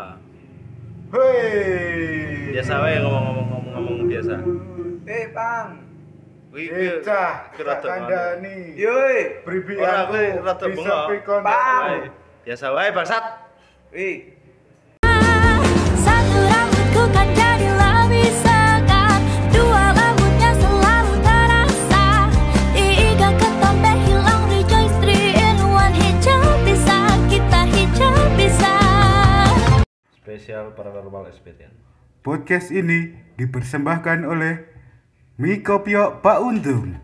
Ah. Hei. Biasa wae ngomong-ngomong ngomong biasa. Eh, Bang. Wih, Eh, cah, kira tak kandani. Yoi. Beribi Ora, aku kowe rada bengok. Bang. Biasa wae bangsat. Wih. Satu rambutku kan Spesial paranormal experience. Podcast ini dipersembahkan oleh Miko Pio Pak Untung.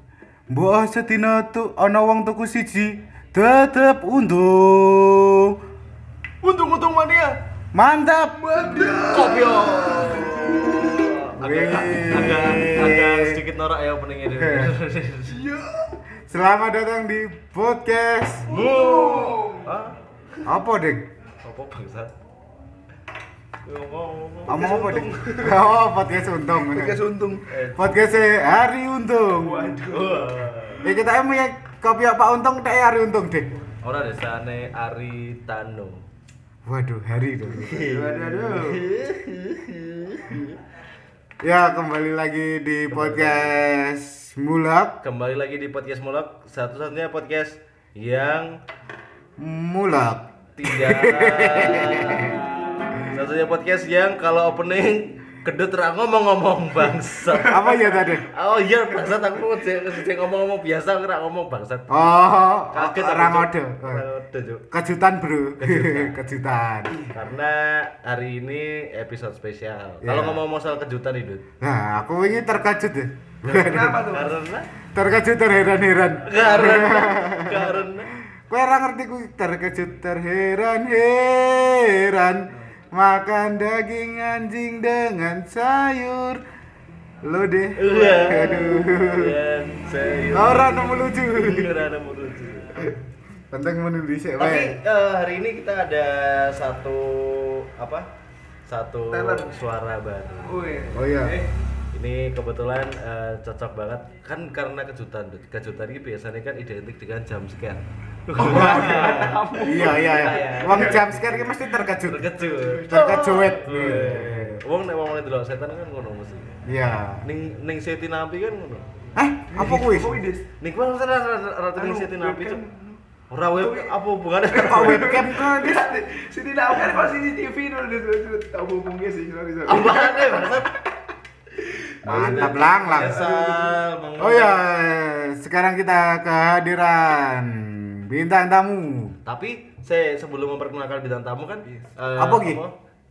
Mbok sedina tu ana wong tuku siji, tetep untung. Untung-untung mania. Mantap. Kopio. Agak agak agak sedikit norak ya opening ini. Selamat datang di podcast. Hah? Apa, Dek? Apa bangsat? Ngomong apa, Dek? Oh, podcast untung. Podcast untung. Podcast hari untung. Wah. Ya kita emang ya kopi Pak Untung tak hari untung, Dek. Ora desane Ari Tano. Waduh, hari dong. Aduh. Ya, kembali lagi di podcast Mulak. Kembali lagi di podcast Mulak, satu-satunya podcast yang Mulak. tidak satunya podcast yang kalau opening kedut ra ngomong-ngomong bangsat. Apa ya tadi? Oh iya bangsat aku sing ngomong-ngomong biasa ra ngomong bangsat. Oh, Kaget orang ngode. Kejutan, Bro. Kejutan. Karena hari ini episode spesial. Ya. Kalau ngomong soal kejutan itu. Nah, aku ini terkejut ya. Kenapa tuh? Karena terkejut terheran-heran. karena karena Kowe ora ngerti ku terkejut terheran-heran makan daging anjing dengan sayur. Lo deh. Aduh. Dan saya Ora nemu lucu. Ora nemu lucu. Penting menulis sih, Tapi eh, hari ini kita ada satu apa? Satu Talent. suara baru. Wih. Oh iya. Eh, Ini kebetulan eh, cocok banget kan karena kejutan. Kejutan ini biasanya kan identik dengan jump scare. Iya iya iya. Wong jam scare ki mesti terkejut. Terkejut. Terkejut. Wong nek wong delok setan kan ngono mesti. Iya. Ning ning seti napi kan ngono. Eh, apa Des? Ning kuwi rata rata ning seti napi webcam. cuk. Ora web apa hubungannya? Kok webcam Dis? Sini tahu kan CCTV dulu dulu tahu hubungnya sih sorry sorry. Apaan ya? Mantap lang lang. Oh ya, sekarang kita kehadiran bintang tamu. Tapi saya sebelum memperkenalkan bintang tamu kan eh, Apa, Ki?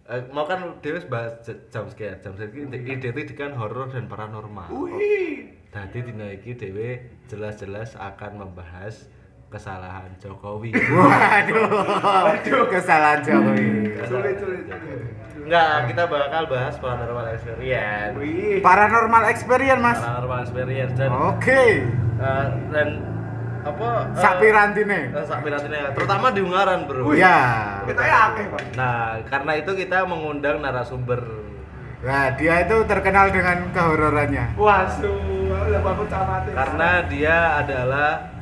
eh, mau kan Dewi bahas j- jump scare. Jump scare ini identik dengan horor dan paranormal. Wih. Tadi dina iki Dewi jelas-jelas akan membahas kesalahan Jokowi. Waduh. Kesalahan Jokowi. Sulit sulit. Enggak, kita bakal bahas paranormal experience. Wih. Paranormal experience, Mas. Paranormal experience dan Oke. eh, dan apa? eh, Sapirantine. eh, Sapirantine, terutama di Ungaran, Bro. Ya. Kita ya akeh, Pak. Nah, karena itu kita mengundang narasumber Nah, dia itu terkenal dengan kehororannya. Wah, su, karena dia adalah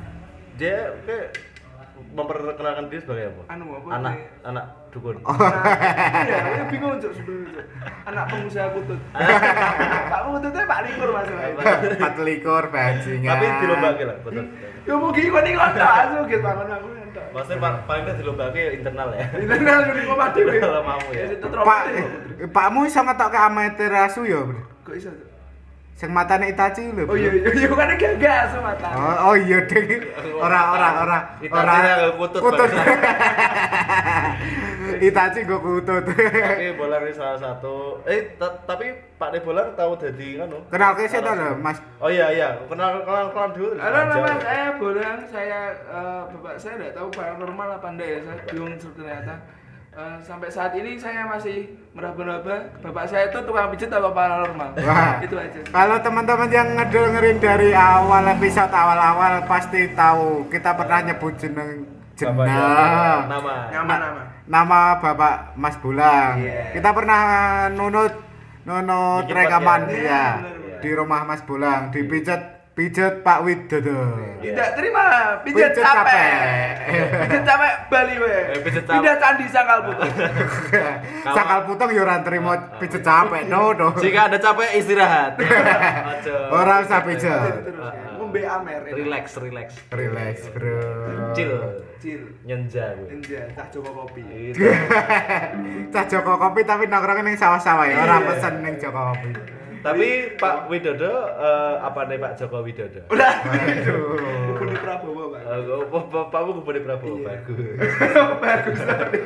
dia kayak memperkenalkan diri sebagai apa? Anu, apa anak sih? anak dukun. Iya, iya bingung cuk sebenarnya. Anak pengusaha kutut. Pak kututnya Pak Likur masalahnya. Empat likur bajingan. Tapi dilombake lah, betul. Ya mungkin kau nih kontak asu gitu bangun aku. Maksudnya pa- paling tidak dilombake internal ya. Internal nih ngomong dhewe. Kalau mau ya. itu Pak. Pakmu iso ngetokke Amaterasu ya, Bro. Kok iso? Sing matane Itachi lho. Oh iya iya iya kan gagah asu mata. Oh, oh iya ding. Ora ora ora. Itachi Ora kutut, Kutut. Itachi go kutut. Bolang ini salah satu eh ta- tapi Pak De Bolang tahu jadi kan Kenal ke saya lho, Mas. Oh iya iya, kenal kenal kenal dulu. Halo nama saya Bolang, saya eh, bapak saya tidak tahu paranormal apa enggak ya, saya bingung ternyata. Eh, sampai saat ini saya masih meraba-raba bapak saya itu tukang pijat atau paranormal. Wah. Itu aja. Kalau teman-teman yang ngedengerin dari awal episode awal-awal pasti tahu kita pernah nyebut jeneng jeneng nama. Nyaman nama. nama Bapak Mas Bulang. Iya. Kita pernah nunut nunut Bikin rekaman ya Bener, bener. di rumah Mas Bulang dipijet pijet Pak Widodo. Tidak terima, pijat Pijet capek. capek. Pijat capek Bali we. Eh, pijet capek. Pindah candi sangkal putus. Sakal putong yo ora trimo pijet capek no no. Jika ada capek istirahat. Ora usah pijet. Terus ngombe amer. Relax, relax. Relax, Bro. Chill. Cil. Nyenja gue. Enja, cah Joko kopi. Cah Joko Kopi tapi nongkrong ning sawah-sawah ya, ora pesen ning Joko Kopi. Tapi Pak Widodo eh, apa nih Pak Joko Widodo? Udah. Waduh. Gubernur Prabowo, Pak. Eh, oh, Pak Pak Gubernur Prabowo Iya. bagus. Bagus sekali.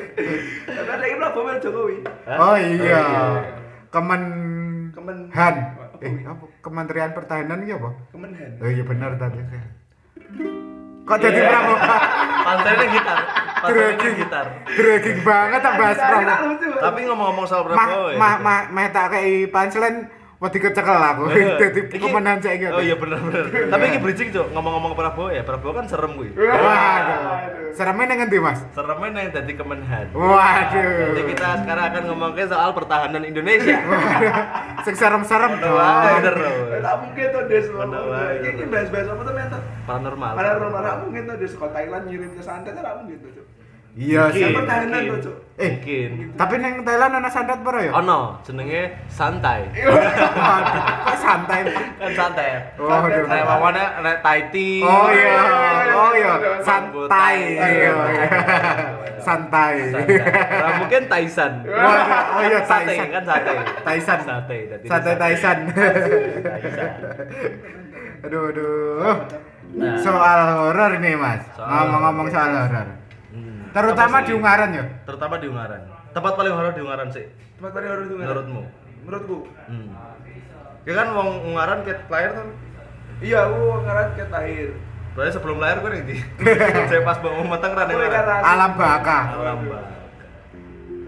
Tapi ada yang Prabowo yang Jokowi. Hah? Oh iya. Oh, Kemen Kemen- Han. Eh, apa? Kementerian Pertahanan iya apa? Kemenhan. Oh iya bener tadi. Kok jadi Prabowo? Pantai gitar. Pantai Dragging. gitar. Dragging banget tak bahas Prabowo. lucu, Pak. Tapi ngomong-ngomong soal Mah Prabowo ya. mah mah meh tak kei punchline wedi kecekel aku. Dadi Iki- kemenan saiki. Oh iya bener bener. Tapi ini bridging cok ngomong-ngomong Prabowo ya. Prabowo kan serem gue. Waduh. Seremnya nang ngendi, Mas? Seremnya yang jadi Kemenhan. Waduh. Jadi kita sekarang akan ngomongin soal pertahanan Indonesia. Sing serem-serem Bener dong. bener. Tak mungkin tuh Des. Ini bahas-bahas apa tuh mentor? Paranormal. Padahal rumah tak mungkin tuh Des ke Thailand ngirim ke santet tak mungkin tuh. Cuk. Iya, sih. Pertahanan mungkin. tuh, Cuk. Eh, Mungkin. Tapi neng Thailand ana santet pura ya? Ono, jenenge santai. Kok santai. Kan santai. Oh, aduh. Kayak mamane nek Taiti. Oh iya, oh iya, Santai. santai. Iya, iya. Santai. Santai. Nah, mungkin Taisan. Oh iya Sate Taisan. kan sate. Taisan. Sate. Santai sate. Taisan. Aduh, aduh. Nah. Soal horor ini, Mas. Ngomong-ngomong soal horor. Hmm. Terutama di? Ungaran ya. Terutama di Ungaran. Tempat paling horor di Ungaran sih. Tempat paling horor itu mana? Menurutmu? Menurutku. Hmm. Ya kan wong Ungaran ket lahir tuh. Iya, aku ngarat ke Tahir. Berarti sebelum lahir gue nih. Saya pas bangun matang kan Ungaran. karena- Alam baka. Alam Bak.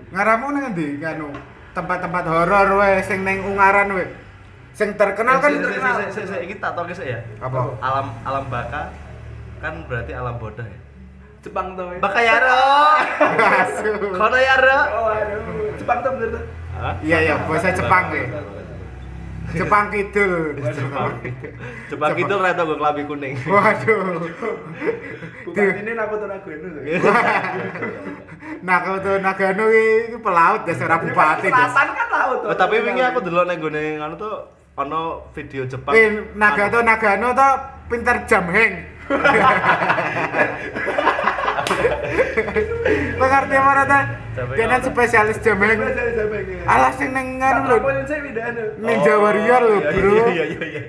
Ngaramu nang endi kanu? Tempat-tempat horor we sing ning Ungaran we. Sing terkenal kan Eh, si- si- iki tak tahu ya. apa? Alam alam baka kan berarti alam bodoh ya. Jepang tuh. ya. Baka yaro. Asu. Kono yaro. Oh, aduh. Jepang tuh bener tuh. Hah? Iya ya, bahasa Jepang we. Jepang Kidul. Jepang. Jepang itu rata gue kelabi kuning. Waduh. Bukan ini aku tuh nago itu. Nah, kau tuh Nagano iki pelaut ya seorang bupati des. Selatan kan laut tuh. Oh, tapi wingi aku delok ning gone anu tuh ono video Jepang. Eh, Nagano Nagano tuh pinter jam heng. Kau ngerti apa rata? Jam heng Kena apa? spesialis jam heng. Alah sing neng anu lho. Beda anu. Ninja Warrior lho, iya, Bro. Iya iya iya.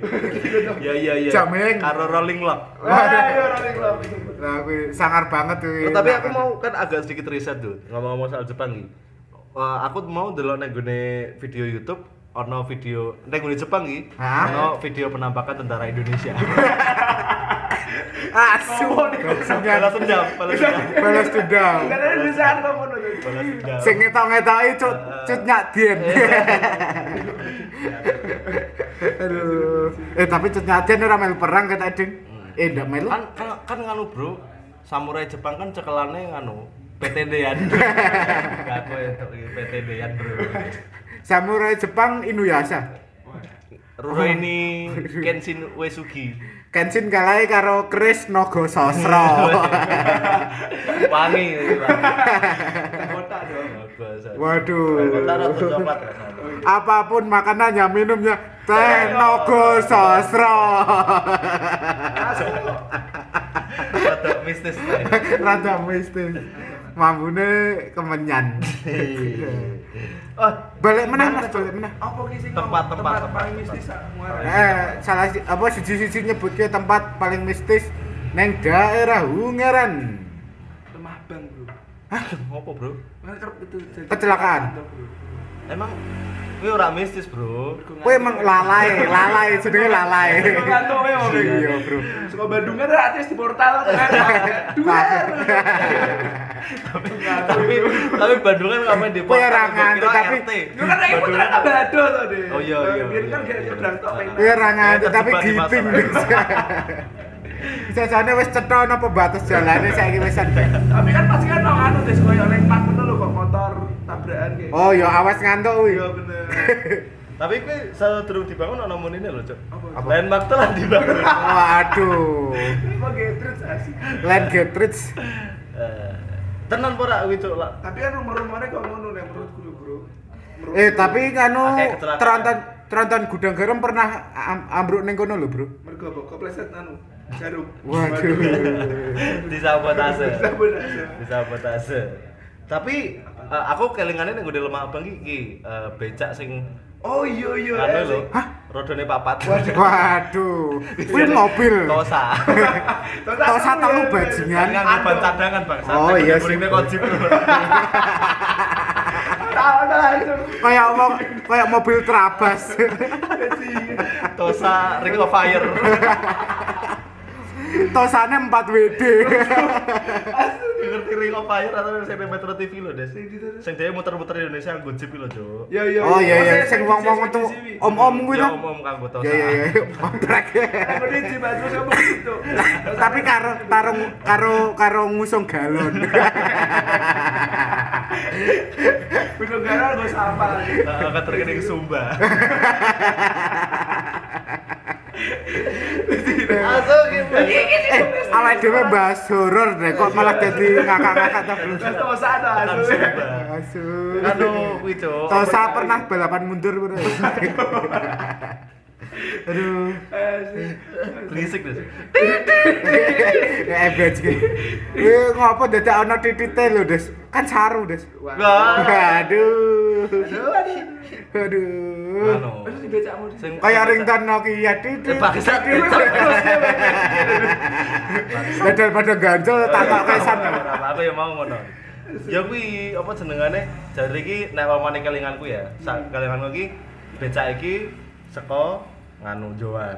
Iya iya iya. Heng. Karo rolling lock. Iya rolling club. Lah kuwi sangar banget kuwi. Oh, tapi aku mau kan agak sedikit riset tuh ngomong-ngomong soal Jepang. Wah, aku mau delok ning gone video YouTube ono video ning gone Jepang iki ono video penampakan tentara Indonesia. asu. Balas dendam, balas dendam. Balas dendam. Karena kan tuh. Balas dendam. Sing ngetok-ngetoki cut cut nyak dien. Aduh. Eh tapi cut nyak dien ora melu perang kata Ding. Eh ndak melu. kan kan kan nganu bro samurai Jepang kan cekelannya nganu PTD-an gak aku itu PTD-an bro Samurai Jepang Inuyasha. Ruro ini Kenshin Uesugi Kenshin kalai karo Chris Nogo Sosro. wangi. Waduh. Apa pun makanannya, minumnya teh Nogo Sosro. rada mistis. Rada mistis. Mambune kemenyan. Oh Balik meneh Mas, balik meneh. Apa ki sing Tempat, tempat, tempat paling mistis. Muara. Eh, salah si- apa siji-siji nyebutke tempat paling mistis neng daerah Ungaran. Lemah Bang, Bro. apa bro kerep itu jadi- Kecelakaan. Bro. emang ini ora mistis bro Kowe emang lalai, lalai jenenge lalai. Ngantuk ya, Bang. Iya, Bro. Suka Bandung kan artis di portal kan. Dua. tapi tapi Bandung kan ngapain di Kowe ora kira tapi-. Lu kan lagi putra tak bado deh. Oh, iya, iya, Biar kan iya, kayak iya, nyebrang iya. tok pengen. Kowe ora ngantuk Ya, tapi terjebak jane wis cetha napa batas jalane saiki wis sampe. Tapi kan pasti kan anu deh koyo lempar ngono lho kok motor tabrakan kayak. Oh, ya awas ngantuk kuwi. Iya bener. Tapi kuwi sadurung dibangun ana mun ini lho, Cuk. Apa? Landmark telah dibangun. Waduh. Kok Gertrude asik. Land Getrich. Eh, Tenan ora kuwi, Cuk. Tapi kan rumah-rumahnya kok ngono nek menurutku lho, Bro. Eh tapi kanu terantan terantan gudang garam pernah am- ambruk ning kono lho, Bro. mergo apa? Kepleset anu jarum. Waduh. Disabotase. Disabotase. Disabotase. Tapi eh, aku kelingane ning gede lemah abang iki eh, becak sing Oh iya iya. anu lho. Hah? Rodone papat. Waduh. Kuwi mobil. Tosa. Tosa telu bajingan. Kan nganggo ban cadangan, Bang. Oh, iya sih. Kojib. Tahu langsung. Kayak omong kayak mobil terabas. Tosa Ring of Fire. Tosane 4 WD. Ngerti Ring of Fire atau sing nang Metro TV lho, Des. Sing dhewe muter-muter Indonesia nggo jeep lho, Cuk. Ya iya. Oh iya iya, saya sing wong-wong tuh om-om kuwi Ya to. umum kanggo Tosa. Ya ya ya, oprek. Kemudian di baju kamu gitu. Tapi karo karo karo karo ngusung galon. Bener gara gue sampah. Heeh, keterkene ke Sumba. Masuk gitu. Eh, awake dhewe bahas horor deh kok malah jadi ngakak-ngakak ta, tuh ada Tekan asu. Asu. Aduh, kuwi. Tosa pernah balapan mundur, Bro. Aduh. Berisik, Des. Eh bajing. Eh ngopo dadak ana titite lho, Des? Kan saru, Des. Aduh. Aduh, aduh. Anu. Terus Kayak ringtone Nokia titit. Eh, bangsat. Lah daripada ganjel tak tak kesan. Aku ya mau ngono. Ya kuwi apa jenengane? Jare iki nek omane kelinganku ya. Sak kelinganku iki becak iki saka nganu Jawa.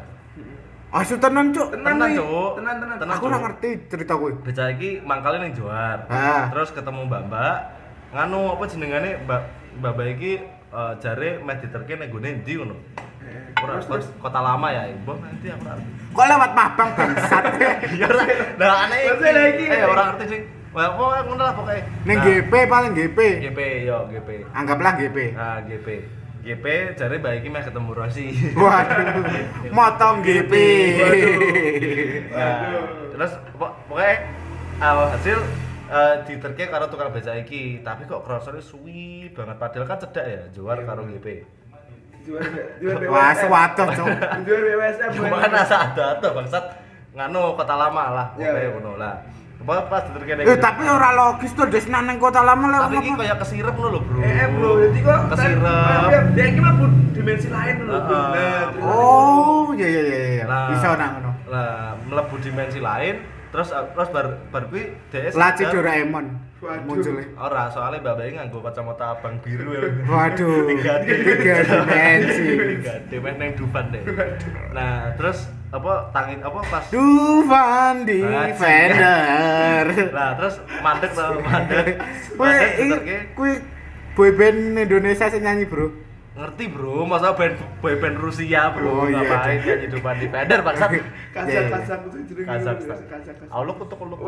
Asu tenan, Cuk. Tenan. Cuk. Tenan, tenan. Tenan, Aku ora ngerti cerita kuwi. Becak iki mangkale ning Johar. Ah. Terus ketemu Mbak-mbak nganu apa jenengane Mbak Mbak iki eh, jare meh diterke ning gone ndi ngono. Ora Terus, kota lama ya, Mbah nanti aku ora. ngerti. Kok lewat Mabang bangsat. Ya ora. Lah aneh Maksudnya lah iki. Eh ora ngerti sih. Wah, apa ngono lah pokoke. Ning Nah, GP paling GP. GP yo GP. Anggaplah GP. Nah, GP. GP jare mbak iki meh ketemu Rossi. Waduh. Motong GP. Nah, terus pok- pokoknya awal hasil eh, diterke karo tukang beca iki, tapi kok krasane suwi banget padahal kan cedak ya, juar karo GP. Jual jual Wah. Jual BWSM. Cuma kan asa ada ada bangsat nganu kota lama lah, Ya, pokoknya ya. ngono lah. Apa pas diterke ning Eh tapi ora logis tuh Des nang kota lama lewat Tapi iki apa? kayak kesirep ngono lho, Bro. Eh bro, jadi kok Kesirep. Dia- Dia ini mah dimensi lain bro. Terus- Oh, iya iya iya iya. Nah, Bisa nang ngono. Lah, mlebu dimensi lain, terus terus bar bar kuwi dhek Laci Doraemon munculnya. Ora, soalnya mbak-mbaknya nganggo kacamata abang biru ya. Waduh, Tiga dimensi. Tiga D meh neng Dufan deh. Nah, terus apa tangin apa pas Dufan Defender. Nah, terus mandek tau mandek. Kuwi Mandek diterke. kuwi boyband Indonesia sing nyanyi, Bro. Ngerti, Bro. Masa band boyband Rusia, Bro. Oh, iya, Ngapain iya. nyanyi Dufan Defender bangsat. Iya, Kazak iya. kazak itu. Kazakhstan. Kazak kazak. Auluk untuk uluk.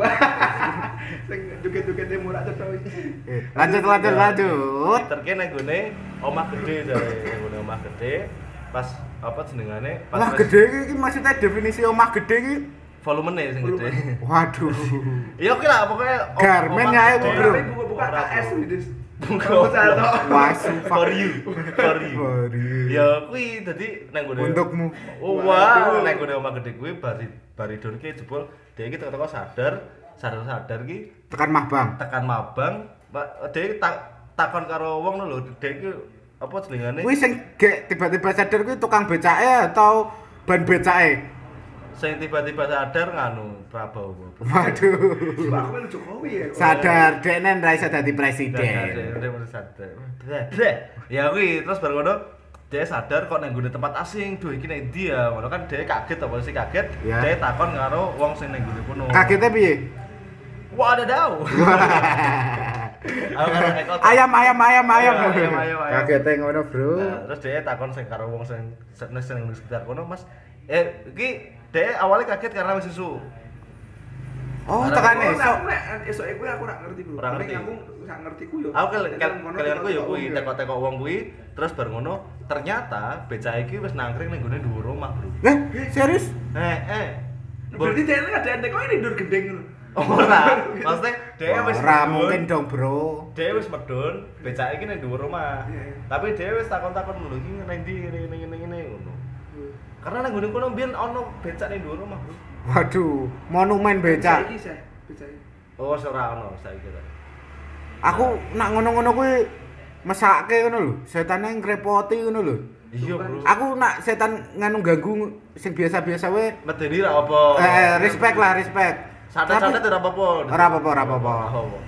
Sing duket-duket dia murah tuh tau. Eh, Lanjut lanjut lanjut. Diterke nang gone omah gede nang gone omah gede. Pas apa jenengane? Pas Omah gede iki maksudnya definisi omah gede iki. volumenya sing gede. Waduh. Ya oke lah pokoknya Garmen ya. Bro. Ora, KS Gitu. Satu. Wah, sumpah. for you for you ya kuwi dadi nang gone Untukmu. oh wah nang gone omah gede kuwi bari bari don ki jebol dia iki teko sadar sadar sadar ki Tekan Mabang. tekan mabang dia tak takon karo wong lho dia iki apa jenengane Kuwi sing gek tiba-tiba sadar kuwi tukang becake atau ban becake? sing tiba-tiba sadar nganu Prabowo Waduh. Coba aku kan Jokowi ya. Sadar deknen ra iso dadi presiden. sadar ya kuwi terus baru ngono dia sadar kok nang gone tempat asing duh iki nang ndi ya ngono kan dia kaget apa sih kaget Ya. dia takon karo wong sing nang gone kono Kagetnya piye? wah ada dau ayam ayam ayam ayam. Kagetnya ngono, Bro. Nah, terus dia takon sing karo wong sing sing sekitar kono mas eh iki dia awalnya kaget karena wis susu Oh, tekan Oh, esok. esok kuwi aku ora ngerti, Bro. Ora ngerti. Aku sak ngerti ku yo. Aku kalian ku teko-teko kuwi teko-teko wong kuwi terus bar ngono ternyata becak iki wis nangkring ning gone dhuwur omah, Bro. Eh, serius? Eh, eh. Berarti dia ini ada teko ini dur gendeng ngono. Ora, maksudnya dia wis Ora mungkin dong, Bro. Dia wis medun, becak iki ning dhuwur omah. Iya. Tapi dia wis takon-takon lho iki nang ndi ngene ngene ngono. Karena nang gone kono mbiyen ono becak ning dhuwur omah, Bro. Waduh, monumen. Iki saya, becak. iki. Oh, ora ono saiki ta. Aku nak ngono-ngono kuwi mesake ngono lho, setane ngrepoti ngono lho. Iya, Bro. Aku nak setan nganu ganggu sing biasa-biasa wae Medeni ra apa. eh respect lah, respect. Santet-santet ora apa-apa. Ora apa-apa, ora apa-apa.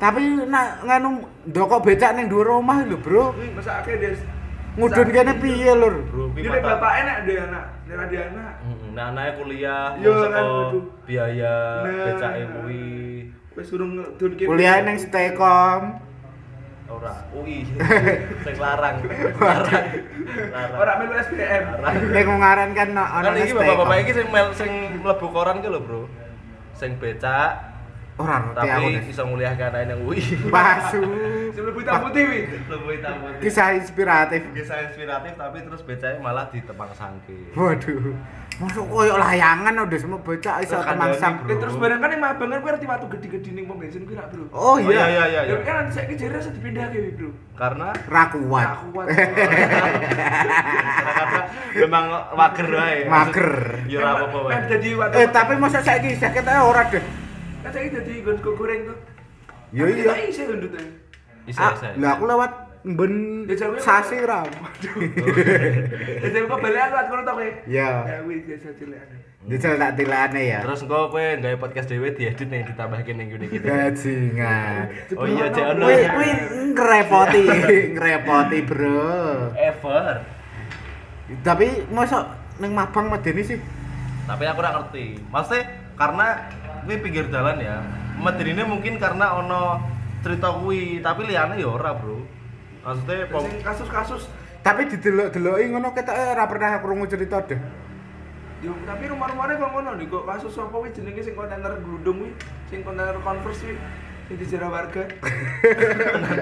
Tapi nak nganu ndokok becak ning dhuwur omah lho, Bro. Kuwi mesake Des. Ngudun kene piye, Lur? Bro, mata- bapaknya nek anak, nek ada anak. Heeh, nah anaknya kuliah, Iya, mau kan, biaya Nah. becake kuwi. Wis urung ngedun ki. Kuliah ning Stekom. Ora, UI. Sing larang. Larang. Ora melu SBM. Larang. Ning ngaran kan ono Kan iki Stekom. bapak-bapak iki sing mel sing mlebu koran ki lho, Bro. Sing becak Ora ngerti aku. tapi Des. iso nguliahke anake nang UI. Pasu. Sing mlebu hitam putih wi. Mlebu hitam putih. Kisah inspiratif. Kisah inspiratif tapi terus becake malah ditepang sangke. Waduh. Masuk koyo layangan udah semua becak iso. Bro. Eh, terus bareng kan yang mabang kan kuwi arti watu gede-gede ning pom bensin kuwi nak, Bro. Oh iya iya. iya iya. Ya kan saiki jare iso dipindahke wi, Bro. Karena Ra kuat. Kuat. karena memang mager wae. Mager. Ya ora apa-apa wae. Kan. Eh tapi masa saiki sakit ae ora deh. Kan saiki jadi gon goreng tuh. Ya iya. Iya. Bisa Ah, bisa. Lah aku lewat ben Ya, ya, sasi Pak. ra. Jadi kok balik lewat kono to kowe. Ya. Ya kuwi biasa cilik. Dijel tak tilane ya. Terus engko kowe gawe podcast dhewe diedit ning ditambahin ning gune kita. Bajingan. Oh iya, Cek ono. Kuwi kuwi ngrepoti, ngrepoti, Bro. Ever. Tapi masa ning Mabang medeni sih. Tapi aku ora ngerti. Maksudnya karena kuwi pinggir jalan ya. Medenine mungkin karena ono cerita kuwi, tapi liyane ya ora, Bro. Maksudnya pom- kasus-kasus Tapi didelok-deloki ngono ketoke ora pernah krungu cerita deh. Yo, tapi rumah-rumahnya kok ngono nih, kok kasus apa kuwi jenenge sing kontainer gludung kuwi, sing kontainer Converse kuwi sing dijarah warga.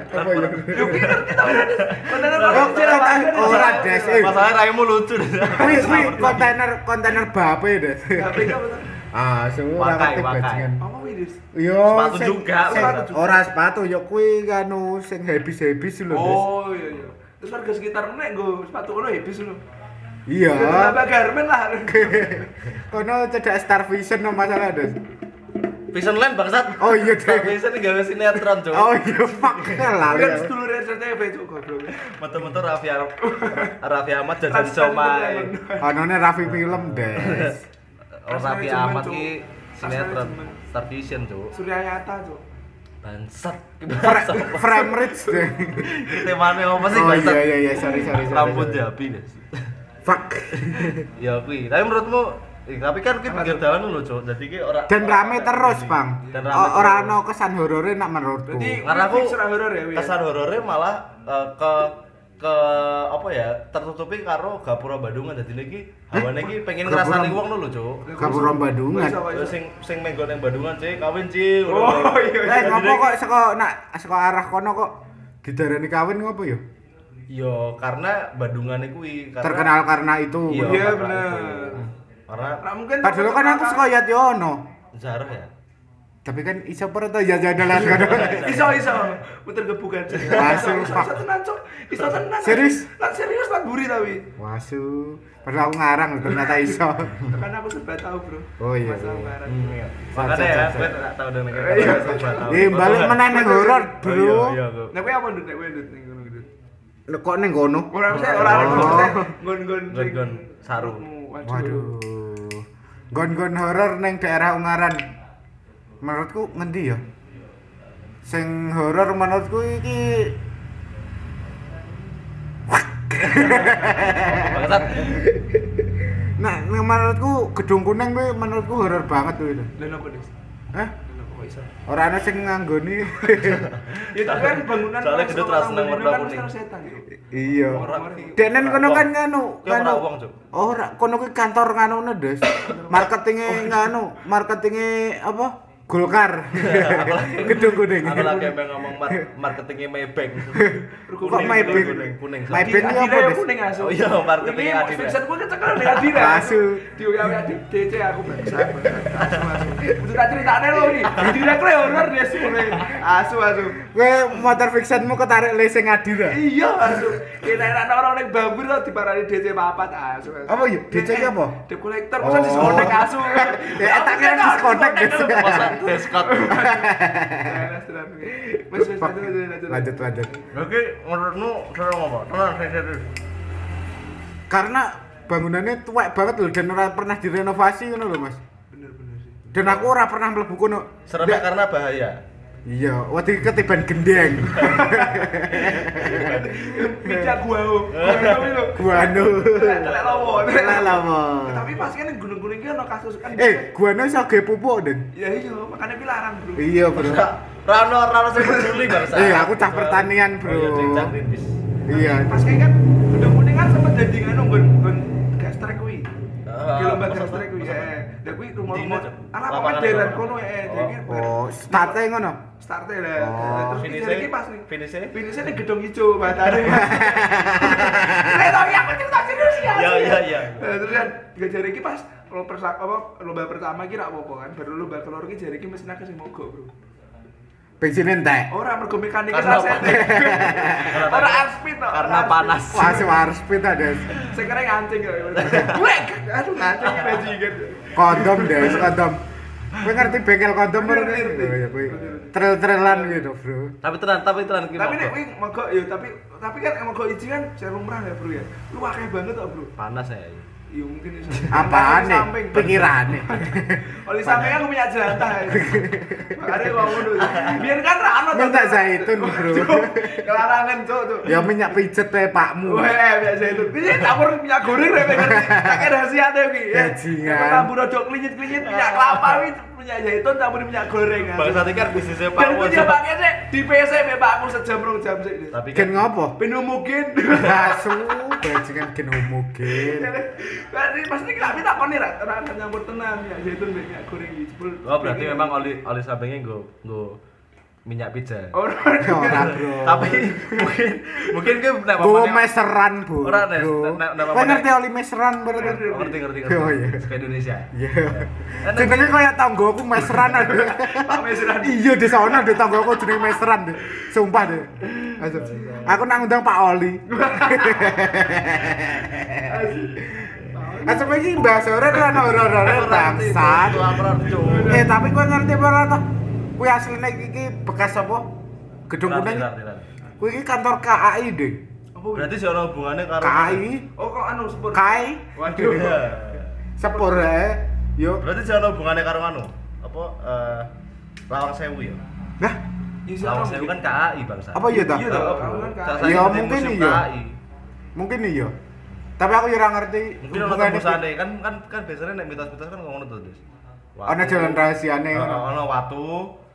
Apa ya? Yo kuwi ngerti ta ora? Kontainer Oh, Converse dijarah warga. ora, Des. Eh. masalah raimu lucu deh. Kuwi kuwi kontainer kontainer bape deh. Ka betul. Ah, semua ngerti bajingan. Apa Dis? Yo, Sepatu sing- juga, sing- sepatu juga. Ora sepatu, yo kuwi kanu sing habis-habis lho. Oh iya iya. Terus warga sekitar nek nggo sepatu ngono habis ngono. Iya. Tambah garmen lah. Kono cedak Star Vision no masalah, Des. Vision Land bangsat. Oh iya, Star Des. Vision gawe sinetron, Cuk. Oh iya, fuck lali. Kan aku. sedulure CTV cuk goblok. Metu-metu Raffi Raffi Ahmad jajan somai. Onone Raffi film, Des. Oh, Raffi Ahmad ki sinetron. Star Vision, Cuk. Surya Nyata cuk. Bangsat. Fra- Frame rich deh. Temane apa sih Oh bangsat? iya iya iya, sorry sorry sorry. Rambut. Jabi deh. Fuck. Ya kuwi. Tapi menurutmu eh, tapi kan ki pinggir dalan lho, Cuk. Dadi ki ora Dan rame terus, Bang. Dan rame Ora ono kesan horore nak menurutku. Berarti Karena aku ya, kesan horornya malah eh, ke ke apa ya tertutupi karo gapura Bandungan dadi iki hawane iki pengen ngrasani wong lho Cuk. Gapura. Terus sing sing menggon yang Bandungan Cik, kawin Cik. Oh iya iya. Eh, ngopo kok saka nak saka arah kono kok didarani kawin ngopo yo? Yo karena Bandungan kuwi karena Terkenal karena itu. Iya, Iya, karena bener. itu. Karena Nah, mungkin Padahal kan aku saka Yatyono. Zarah ya. Tapi kan iso per to ya jalan kono. iso iso muter gebukan. Wasu, iso tenan cuk. Iso tenan. Serius? Lah serius tak buri tapi. Wasu. Padahal aku ngarang loh, ternyata iso. Karena aku serba tahu, Bro. Oh, iya, iya. Hmm, iya. Makanya ya, gue tak tahu dengan Iya. kita. Eh, balik meneh ning horor, Oh, Bro. Iya, iya. Nek kowe apa ndut nek kowe ning ngono. Lho, Kok ning kono? Ora mesti ora Oh. mesti gon-gon sing- Gon-gon saru. Waduh. Waduh. Gon-gon horor ning daerah Ungaran. Menurutku ngendi ya? Sing horor menurutku iki. Nah, ning menurutku gedung kuning kuwi menurutku horor banget tuh itu. Lha napa, Des? Hah? Ora ana sing nganggoni. Ya tapi kan bangunan Soalnya kan sekolah ras nang warna kan kuning. iya. Denen kono kan nganu, Ki ora kono kuwi kantor nganu Des. Marketinge nganu, marketinge apa? Golkar. Gedung kuning. Aku lagi pengen ngomong mar- marketingnya Maybank. Kok Maybank? Kuning, kuning. Maybank ini apa, Adira kuning asu. Oh iya, marketing Ini Adira. Vincent gue kecekel nih Adira. Asu. Diuyawi di DC aku bangsa. Asu asu. Untuk tak ceritane lo nih. Adira kle horor dia semua. Asu asu. Kowe motor fictionmu ketarik lesing Adira. Iya asu. Kita enak orang ning bambu lo diparani DC papat asu. Apa ya? DC apa? Debt collector masa Oh. diskonek asu. Ya, tak kira diskonek, Wes wes lanjut lanjut. Oke, menurutmu seru apa? Tenang, saya serius. Karena bangunannya tuwek banget loh dan ora pernah direnovasi ngono lho, Mas. Bener bener sih. Dan aku ora pernah mlebu kono. Ndak- karena bahaya. Iya, waktu ketiban gendeng. Mijak gua. Gua itu. Gua anu. Telek lawo. Telek lawo. Tapi pasti kan gunung-gunung iki ono kasus kan. Eh, gua anu iso ge pupuk, Den. Ya iya, makanya pilarang, Bro. Iya, Bro. Rano Rano saya peduli bangsa. Eh, aku cah pertanian, Bro. Oh, iya, cah Greenpeace. Iya. Pas kan gunung-gunung kan sempat jadi ngono nggon nggon gas trek kuwi. Ah, lomba masa gas trek kuwi. masa- Eh, lah kuwi rumah-rumah. Apa? kono eh. Oh. Jadi Oh, starte ngono. start lah. Oh. Terus Finishnya- jadi iki pas nih. finishnya? Finishnya ning gedung ijo matane. Eh, tapi aku cerita serius ya. Ya, ya, ya. Terus kan gak jari iki pas lomba persa- apa lomba pertama ki ra apa-apa kan. Baru lomba keloro ki jari ki mesin akeh sing mogok, Bro. Bensin entek. Ora mergo mekanik Karena raset. Ora arspit kok. Karena panas. Sing harus pita, Des. Saya kira ngancing ya. Wek, aduh ngancing ya bajingan. Kondom, Des, kondom. Kowe ngerti bengkel kondom ora? ngerti. Ya, kowe trail-trailan gitu, Bro. Tapi tenan, tapi tenan ki Tapi nek mogok. kuwi mogok ya tapi tapi kan emang mogok izin kan saya lumrah ya, Bro ya. Lu akeh banget kok, Bro. panas ya. Iya mungkin iso. Apaan nih? Pikirane. Oli samping aku punya jelantah. ya. Makanya gua ngono. Biar kan ra ono Minta zaitun, Bro. Kelarangan, Cuk, Cuk. Ya minyak pijet teh pakmu. Wah, biasa itu. Ini campur minyak goreng rek ngerti. Kakek rahasia teh iki. ya. Tambah rodok klinyit-klinyit minyak kelapa wi minyak zaitun campur minyak goreng. Bangsa iki kan bisnisnya Pak Dan dia pakai sih di PC mbek Pakku sejam rong jam sih. Tapi kan ngopo? Penu mungkin. Asu, bajingan gen homogen. Berarti pasti kami tak koni ra ora nyampur tenang minyak zaitun minyak goreng. Jebul. Oh berarti memang oli oli sampingnya nggo nggo minyak pizza. Ora. Ora, Bro. Tapi mungkin mungkin gue nek Gue meseran, Bu. Ora. Nek- nek ngerti oli meseran berarti? Oh, ngerti ngerti ngerti. Oh, iya. Suka Indonesia. Iya. Jenenge kaya tanggoku meseran ada. Pak Mesran. Iya di sana di tanggoku jenenge meseran deh. Sumpah deh. Aku nang undang Pak Oli. Asal iki bahasa ora ora ora ora bangsat. Itu aku ngerti, Cuk. Eh tapi kowe ngerti apa ora toh? Kuwi asline iki bekas apa? Gedung kuning. Kuwi iki kantor KAI deh. Berarti sih ono hubungannya karo KAI, Oh kok anu sepur. KAI, Waduh. Iya. sepur ae. Yo. Berarti sih ono hubungannya karo anu. Apa eh Lawang Sewu ya? Nah, Iya, Lawang Sewu kan KAI bangsa. apa iya toh? Iya, toh. Kamu kan Ya, titik mungkin iya. Mungkin iya. Tapi aku ya ora ngerti Mungkin ono tembusane kan kan kan biasanya nek mitos-mitos kan ngomong tuh, Des. Ono jalan rahasiane. Ono watu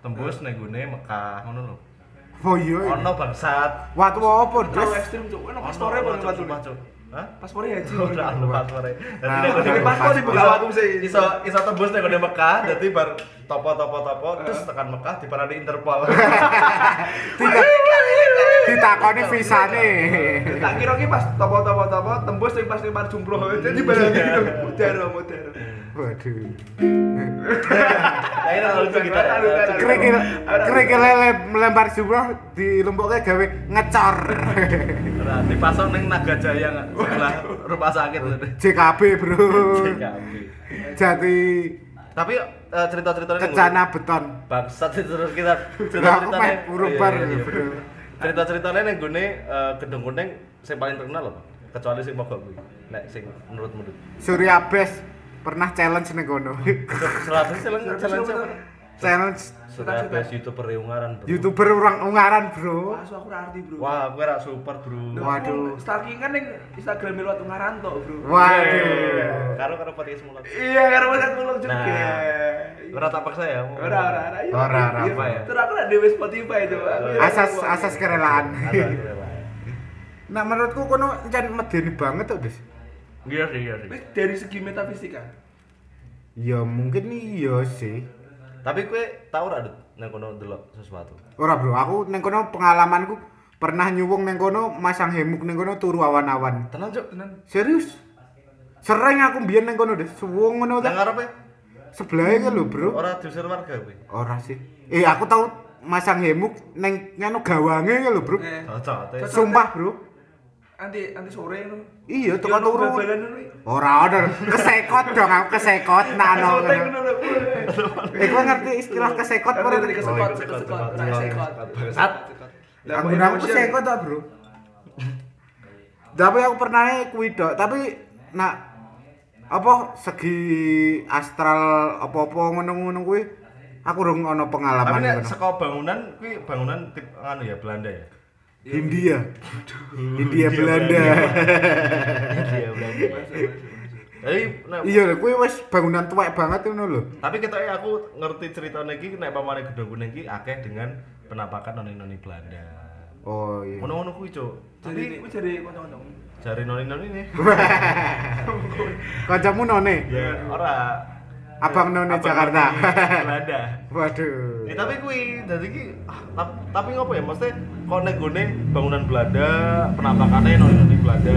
tembus ning gone Mekah ngono lho. Oh iya. Ono bangsat. Watu apa, Terlalu ekstrim cuk. Ono ono, paling Cuk, Cuk. Hah? Paspore haji. Ora ono paspore. Dadi Nah, nek Ini Ini gone paspor dibuka waktu sih. iso iso tembus ning gone Mekah dadi bar topo topo topo terus tekan Mekah diparani Interpol. Tidak ditakoni visane. Tak kira ki pas topo-topo-topo tembus sing pas par jumroh. Jadi barang gitu. Mudaro, mudaro. Waduh. Nah, ini lucu kita. Kerikil kerikil lele melempar jumroh dilumpuknya gawe ngecor. Nah, dipasang ning Nagajaya nggak? sebelah rumah sakit. JKB, Bro. Jati Tapi eh, cerita-ceritanya Kecana beton. bangsat itu terus kita Lah, aku meh urung bar, Iya, bro. Cerita-ceritanya ning gone eh, gedung kuning sing paling terkenal apa? Kecuali sing mogok kuwi. Nek sing menurut menurut. Surya Best pernah challenge ning kono. Selalu challenge challenge challenge Sudah best youtuber Ungaran, Bro. YouTuber orang ungaran, Bro. Wah, so aku ora arti, Bro. Wah, gue ra super, Bro. Waduh. aku Stalking kan ning Instagram lewat ngaranto, Bro. Waduh. Karo karo podcast mulut. Iya, karo WhatsApp mulung juga. Nah, Ora tak paksa ya. Ora, ora, ora. iya. Ora, ora, Iya, apa ya? Terus aku nak dewe Spotify coba. Aku ya- Asas asas kerelaan. Nah, menurutku kono jan medeni banget tuh, Des. Iya sih, iya sih. Dari segi metafisika. Ya mungkin iya sih. Tapi kowe tau ora Dut nang kono delok sesuatu? Ora bro, aku neng kono pengalamanku pernah nyuwung neng kono masang hemuk neng kono turu awan-awan. Tenang, Cuk. Tenan. Serius? Sering aku mbiyen neng kono deh, suwung ngono Nang ta. ngarepe Sebelahe kan lho, Bro. ora diusir warga kowe. Ora sih. Eh, aku tahu masang hemuk neng nganu gawange kan lho, Bro. Eh. Sumpah, Bro. Anti anti sore ngono. Iya, Yo, teko ono turu. bal-balan ngono iki. Ora ada, kesekot dong aku kesekot no. Sore ngono lho. Eh, kowe ngerti istilah kesekot kesekot, Oh, kesekot, kesekot, kesekot, kesekot. Lah, Aku aku kesekot ta, Bro. Tapi aku pernah kuwi dok, tapi nak apa segi astral apa-apa ngono-ngono kuwi aku rung ono Tapi pengalaman nek ngono. saka bangunan kuwi bangunan tip anu ya Belanda ya. Hindia. Hindia Belanda. Iya Belanda. Tapi nek Iya lho, kuwi wis bangunan tuwek banget ngono lho. tapi ketoke aku ngerti ceritane iki nek pamane gedung kuning iki akeh dengan penampakan noni-noni Belanda. Oh iya. Ngono-ngono kuwi, Cuk. Jadi Tapi kuwi jadi kanca-kanca. jari noni-noni ini. Kancamu none. Ya, ora. Abang none Abang Jakarta. Belanda. Waduh. Ya, tapi kuwi dadi iki ah, tap- tapi ngopo ya mesti kok nek gone bangunan Belanda penampakannya noni-noni Belanda.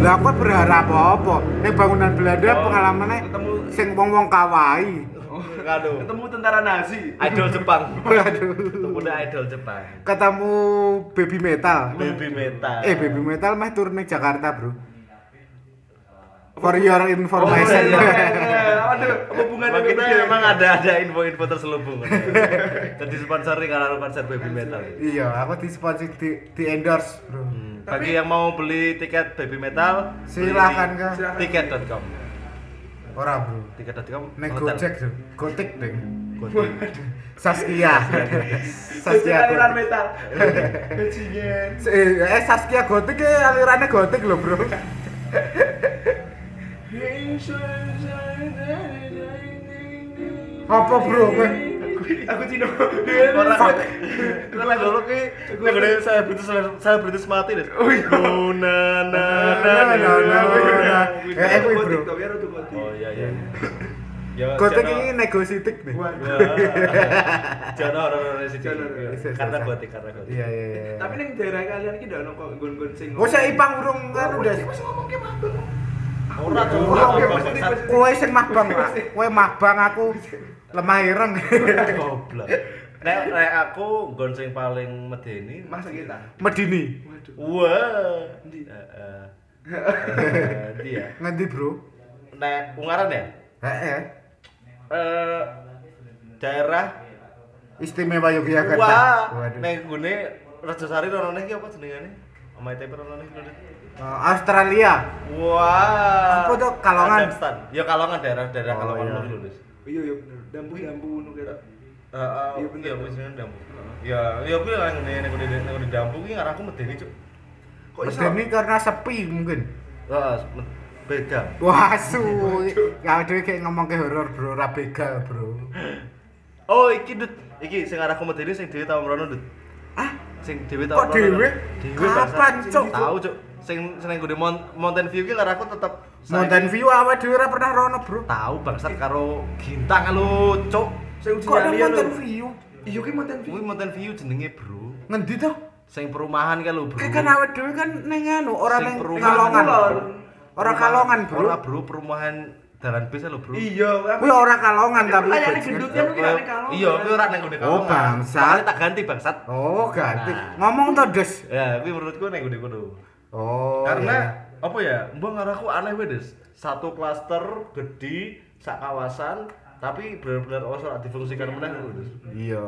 Lah aku berharap apa? Ning bangunan Belanda Oh, pengalamannya ketemu- sing wong-wong kawaii. Ngadu. Ketemu tentara Nazi. Idol Jepang. Waduh. Kemudian idol Jepang. Ketemu baby metal. Baby metal. Eh baby metal mah turun Jakarta, Bro. For your Oh, information. iya, Aduh, apa hubungannya Emang kita sama dia? emang ada ada info-info terselubung. Jadi sponsori karena konser baby metal. iya, aku disponsori di, di endorse, Bro. Hmm. Bagi yang mau beli tiket baby metal, Silakan, di Kak. Tiket.com. Ora, Bro. Tiket.com. Hotel. Gojek, Bro. Gotik ding. Gojek. Saskia. Saskia Saskia aliran Gotik. metal. Bajingan. Eh, eh Saskia Gotik ke alirannya Gotik lho, Bro. Apa, Bro? kowe? Aku Cino. Orang orang dulu ki yang udah saya British saya British mati deh. Oh iya. Na na na Na, na, na, na. Eh, eh, Gotik, Bro. Oh iya iya. Ya, jangan- ini negositik nih. Jangan. Jangan orang-orang. Karena gotik karena gotik. Iya, iya, iya. Tapi ning daerah kalian iki ndak ono kok gon-gon sing. Oh, saya ipang urung kan udah. Wis ngomong ke mabuk. Ora. Kowe sing mabang, Pak. Kowe mabang aku lemah ireng. Goblok. Nek nek aku gon sing paling medeni Masa kita. Medini. Waduh. Wah. Heeh. Eh, Dia. Ngendi, Bro? Nek Ungaran ya? Heeh. Eh daerah Istimewa Yogyakarta. Wah, nek gune Rajasari rono iki apa jenengane? Omahe Tepe rono iki Eh, Australia. Wah. Apa tuh, Kalongan? Kazakhstan. Ya Kalongan daerah-daerah Oh, Kalongan iya. lho, Lis. Iya iya bener. Dampu-dampu ngono kira. Heeh, Iya, bener. iya wis Dampu. Ya, ya kuwi lah ngene nek ngene nek ngene Dampu ki ngarahku medeni, Cuk. Kok iso? Medeni karena sepi mungkin. Heeh, beda. Wah, su. Ya ada kayak ngomong ke horor, Bro. Ora begal, Bro. Oh, iki Dut. Iki sing arahku medeni sing dhewe tau mrono, Dut. Ah, Sing dhewe tau Kok dhewe? Dhewe Kapan, Cuk? Tahu, Cuk. Sing nang gone Mount- Mountain View ki ngarahku tetep Mountain View awake dhewe ora pernah rono, Bro. tahu bangsat karo Gintang lu, Cuk. Sing uji Kok Mountain. View? Iya ki Mountain View. Kuwi Mountain View jenenge, Bro. Ngendi tuh? Sing perumahan kan lho, Bro. Kayak kan awake dhewe kan ning anu, ora ning Kalongan. lor. Ora Kalongan, Bro. Ora, Bro, perumahan Dalan Bis lho, Bro. Iya, Kuwi ora Kalongan tapi Kayaknya bajingan. gendutnya mungkin ada kalau. Iya, kuwi ora nang gone Oh, Kalongan. bangsat. Makanya tak ganti bangsat. Oh, ganti. Nah. Ngomong to, Des. Ya, kuwi menurutku nang gone kono. Oh. Karena iya. apa ya? Mbok ngarahku aneh wae, Des. Satu klaster gede sak kawasan tapi benar-benar ora difungsikan meneh lho, Des. Iya.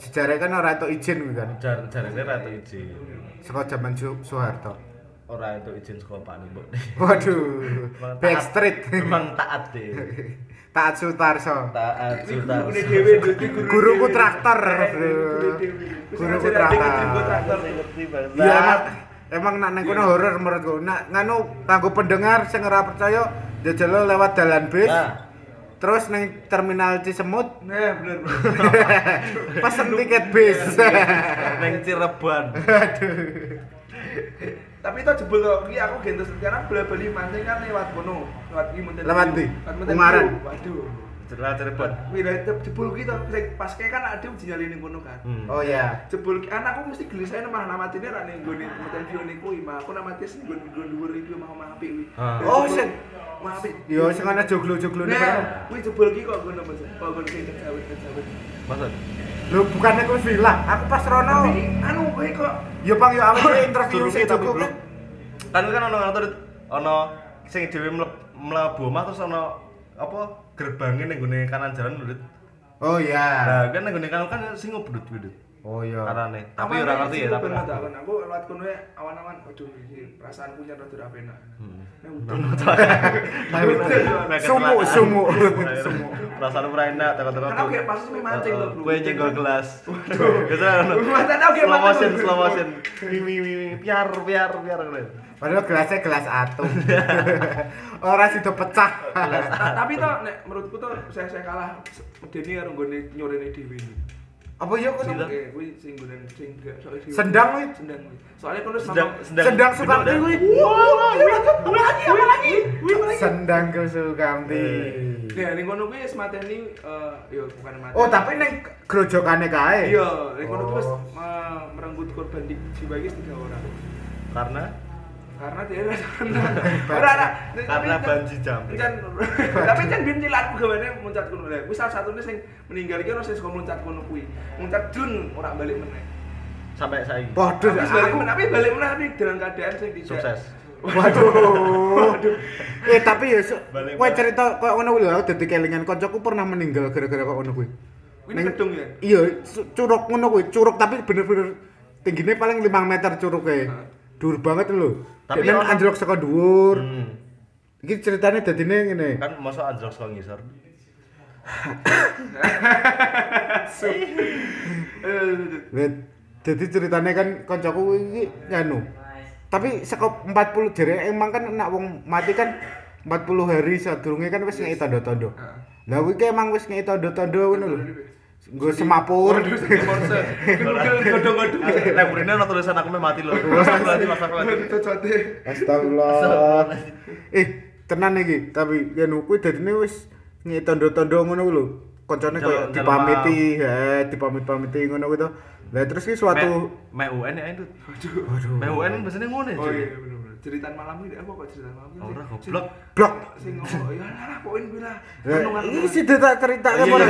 Sejarah kan ora entuk izin kuwi kan. Jar jarene ra entuk izin. Saka zaman Soeharto. Ora entuk izin saka Pak Mbok. Waduh. Backstreet. Emang taat deh. Taat Sutarso. Taat guru Guruku traktor, Guruku traktor. ngedribble traktor. Iya emang nak nang kono horor menurutku. Nak nganu kanggo pendengar sing ora percaya jajal lewat dalan bis. Nah, Terus nang terminal Cisemut Nah, bener. bener. pesen tiket bis. neng Cirebon. Tapi itu jebol kok iki aku gentos sekarang bola bali mancing kan lewat kono. Lewat iki Lewat Ungaran? View. Waduh. Cerita Cirebon. Wira jebul ki pas kae kan ada uji nyali ning kono kan. Hmm. Oh iya. Jebul ki anakku mesti gelisah malah namatine ra ning nggone meten view niku mah aku namatine sing nggon nggon dhuwur iki mah omah apik kuwi. Ah. Oh, sing Mah apik. yo sing ana joglo-joglone Nah, bareng. kuwi jebul ki kok ngono Mas. Kok ngono sing kejawet-kejawet. Maksud? Lho bukannya kuwi villa. Aku pas rono. Tapi anu kowe kok Yo Bang yo awake dhewe interview sing Bro. kan. Kan kan ono ngatur ono sing dhewe mleb- mlebu omah terus ono apa gerbangnya ning gone kanan jalan lho. Oh iya. Nah, kan ning gone kanan kan sing ngobdut kuwi. Dit. Oh iya. Karane. Tapi ora ngerti ya, tapi tak aku lewat kono ya awan-awan aduh iki perasaanku nyar rada ra penak. Hmm. Nek udan. Sumuk, sumuk. Sumuk. Perasaan ora enak takut-takut. Kan aku kayak pas mancing tuh, Bro. Kue nyenggol gelas. Gitu kan. Mantan aku kayak Slow mancing, motion, Bro. slow motion. Mi mi mi piar piar piar keren. Padahal gelasnya gelas atom. Ora sido pecah. Ta- Tapi toh nek menurutku tuh saya saya kalah medeni karo nggone nyorene dhewe. Apa yo kono? Sendang. Oke, kuwi sing nggonen sing gak. Sendang kuwi? Sendang kuwi. Soalnya kono Sedang Sendang Sukamti kuwi. apa lagi apa lagi? Apa lagi? Sendang ke Sukamti. Nah, ning kono kuwi wis mateni yo bukan mati. Oh, tapi ning grojokane kae. Iya, ning kono kuwi wis Oh. merenggut korban di jiwa iki tiga orang. Karena Karena dia ora ora ora Karena banji jumping. Kan tapi kan bin cilatku gawane muncat kono. Lah kuwi salah satune sing meninggal iki ono sing saka muncat kono kuwi. Muncat dun ora balik meneh. sampai saiki. Waduh, Tapi balik aku meneh, tapi balik meneh tapi dalam keadaan sing tidak Sukses. Waduh. Eh tapi ya kowe cerita koyo ngono kuwi lho dadi kelingan kancaku pernah meninggal gara-gara kok ngono kuwi. Kuwi gedung ya. Iya, curug ngono kuwi, curug tapi bener-bener tingginya paling 5 meter curugnya. Dhuwur banget lho. Tapi ono- anjlok saka dhuwur. Hmm. Iki ceritanya dadine ngene. Kan masuk anjlok saka ngisor. Dadi ceritanya kan kancaku iki nganu. Tapi saka 40 jere emang kan nek wong mati kan 40 hari sadurunge kan wis ngeki tanda-tanda. Lah kuwi emang wis ngeki tanda-tanda ngono lho. Nggo semapur. Waduh. Godhong-godhong. Nek burine ono tulisan aku mati lho. Mati. Cocote. Astagfirullah. eh, tenan iki, tapi nganu kuwi dadine wis ngeki tanda-tanda ngono lho. Koncone koyo dipamiti, he, dipamit-pamiti ngono kuwi to. Lah terus ki suatu Mek UN ya itu. UN biasanya ngono ya. Oh iya. Ceritaan malam ini apa kok cerita malam ini? Ora goblok. blok. Sing ngomong ya lah poin kuwi lah. Anu, anu, Ini anu. sih tak cerita Iya, kan ora.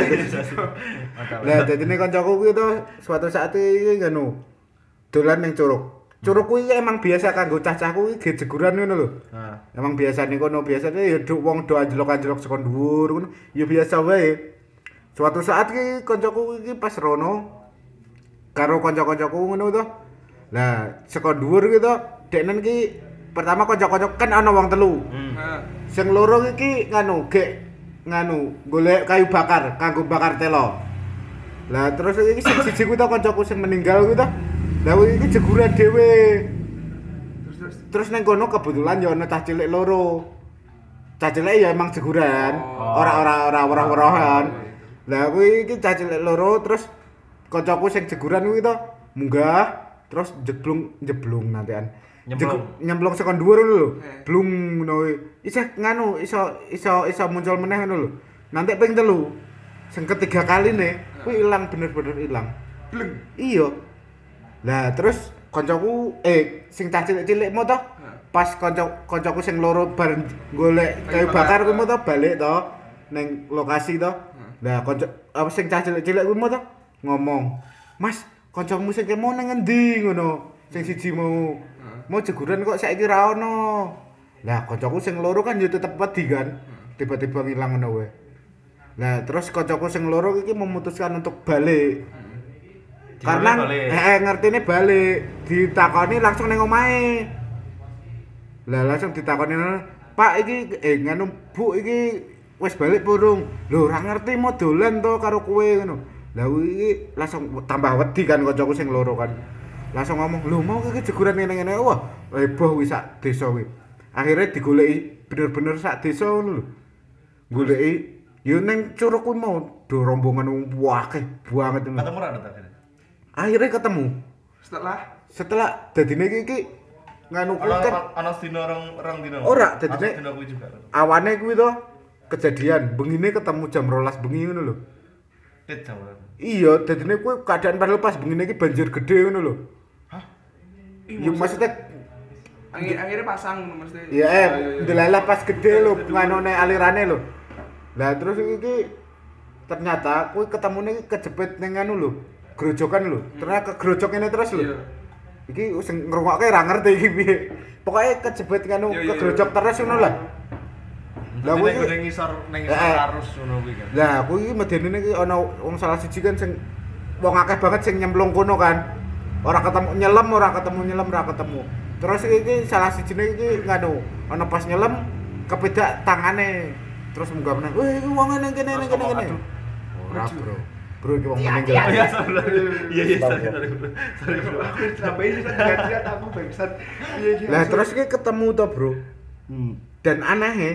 Mantap. Lah dadine kancaku kuwi to suatu saat iki ngono. Dolan ning curug. Curug kuwi emang biasa kanggo cah-cah kuwi ge jeguran ngono lho. Nah, Emang biasa ning kono biasanya ya do wong do anjlok-anjlok saka dhuwur ngono. Ya biasa wae. Suatu saat ki kancaku iki pas rono karo kanca-kancaku ngono to. Lah saka dhuwur ki to deknen ki pertama kanca-kanca kan ana wong telu. hmm. Sing loro iki nganu gek nganu golek kayu bakar kanggo bakar telo. Lah terus iki sing siji kuwi to kancaku sing meninggal kuwi to. Lah iki jeguran dhewe. terus terus. Terus neng kono kebetulan ya ana cah cilik loro. Cah cilik ya emang jeguran, Oh. ora ora ora ora-orahan. Lah kuwi iki cah cilik loro terus kancaku sing jeguran kuwi to munggah terus jeblung jeblung nantian. Nyemplung. Nyemplung saka dhuwur ngono lho. Eh. Blung ngono. Isih nganu iso iso iso muncul meneh ngono lho. Nanti ping telu. Sing ketiga kali nih, kuwi ilang bener-bener ilang. Bleng. Iya. Lah terus kancaku eh sing cah cilik-cilik mau toh pas kanca kancaku sing loro bar golek kayu bakar kuwi mau toh balik toh ning lokasi toh. Lah kanca apa sing cah cilik-cilik kuwi mau toh ngomong, "Mas, kancamu sing kemo nang endi?" ngono. Sing siji mau mau jeguran kok saiki ra ono. Lah kancaku sing loro kan yo tetep wedi kan. Tiba-tiba ngilang ngono wae. Lah terus kancaku sing loro iki memutuskan untuk balik. karena balik. eh, ngertine balik ditakoni langsung neng omahe lah langsung ditakoni Pak iki eh nganu Bu iki wis balik burung lho ora ngerti mau dolan to karo kowe ngono lah iki langsung tambah wedi kan kancaku sing loro kan langsung ngomong lho mau iki jeguran ngene-ngene? Wah heboh wis sak desa kuwi. Akhirnya digoleki bener-bener sak desa ngono lho. Goleki yo ning curug kuwi mau do rombongan akeh banget Ketemu ra akhirnya. ketemu. Setelah? Setelah dadine iki iki nganu kuwi kan ono dino orang orang dino. Ora, dadine- awane kuwi to kejadian bengine ketemu jam rolas bengi ngono lho. Iya dadine kuwi keadaan pas bengine iki banjir gede ngono lho ya maksudnya Angin akhirnya pasang mesti. ya eh ndelalah pas gede lho nganone alirane lho lah terus iki ternyata kuwi ketemune kejepit ning anu lho grojokan lho ternyata kegrojok ini terus lho Iya. iki sing ngrungokke ra ngerti iki piye pokoke kejepit Iya, iya, kegrojok terus ngono lah Lah, kuwi ning ngisor ning Eh, ngisor eh. arus ngono kuwi kan. Lah, kuwi iki medene iki ana wong salah siji kan sing wong akeh banget sing nyemplung kono kan. Ora ketemu nyelam, ora ketemu nyelam, ora ketemu. Terus iki salah sijine iki nganu, ana pas nyelam kepedak tangane. Terus munggah meneh. Wih, iki wong ngene kene Terus kene kene. Ora, Bro. Bro iki wong Oh meninggal. iya. Iya iya Tahu, sorry sorry. bro. Sorry bro. Aku sampai ini kan aku bangsat. Iya iya. Lah terus iki ketemu to, Bro. Hmm. Dan anehnya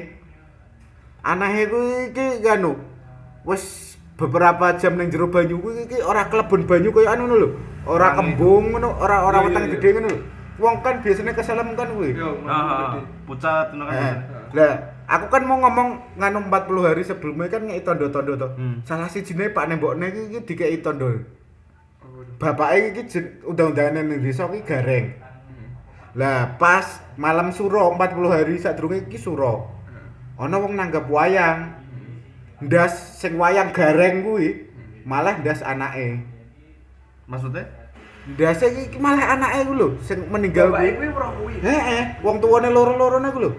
anehnya kuwi iki nganu wis beberapa jam ning jero banyu kuwi iki ora kelebon banyu kaya anu ngono lho. Ora kembung ngono, ora ora Iya, iya, weteng iya. gede ngono lho. Wong kan biasanya keselem kan kuwi. Ah, pucat ngono kan. Eh, Lah, aku kan mau ngomong nganu 40 hari sebelumnya kan ngeki tondo-tondo to. Hmm. Salah sijine Pak Nembokne iki iki dikeki tondo. Bapake iki undang-undangan ning desa iki gareng. Lah, pas malam suro 40 hari sadurunge iki suro. Ana wong nanggap wayang. Ndas sing wayang gareng kuwi malah ndas anake. Maksudnya? Ndas iki malah anake ku lho sing meninggal Bapak kuwi. ora kuwi. Heeh, wong tuwane loro-lorone ku lho.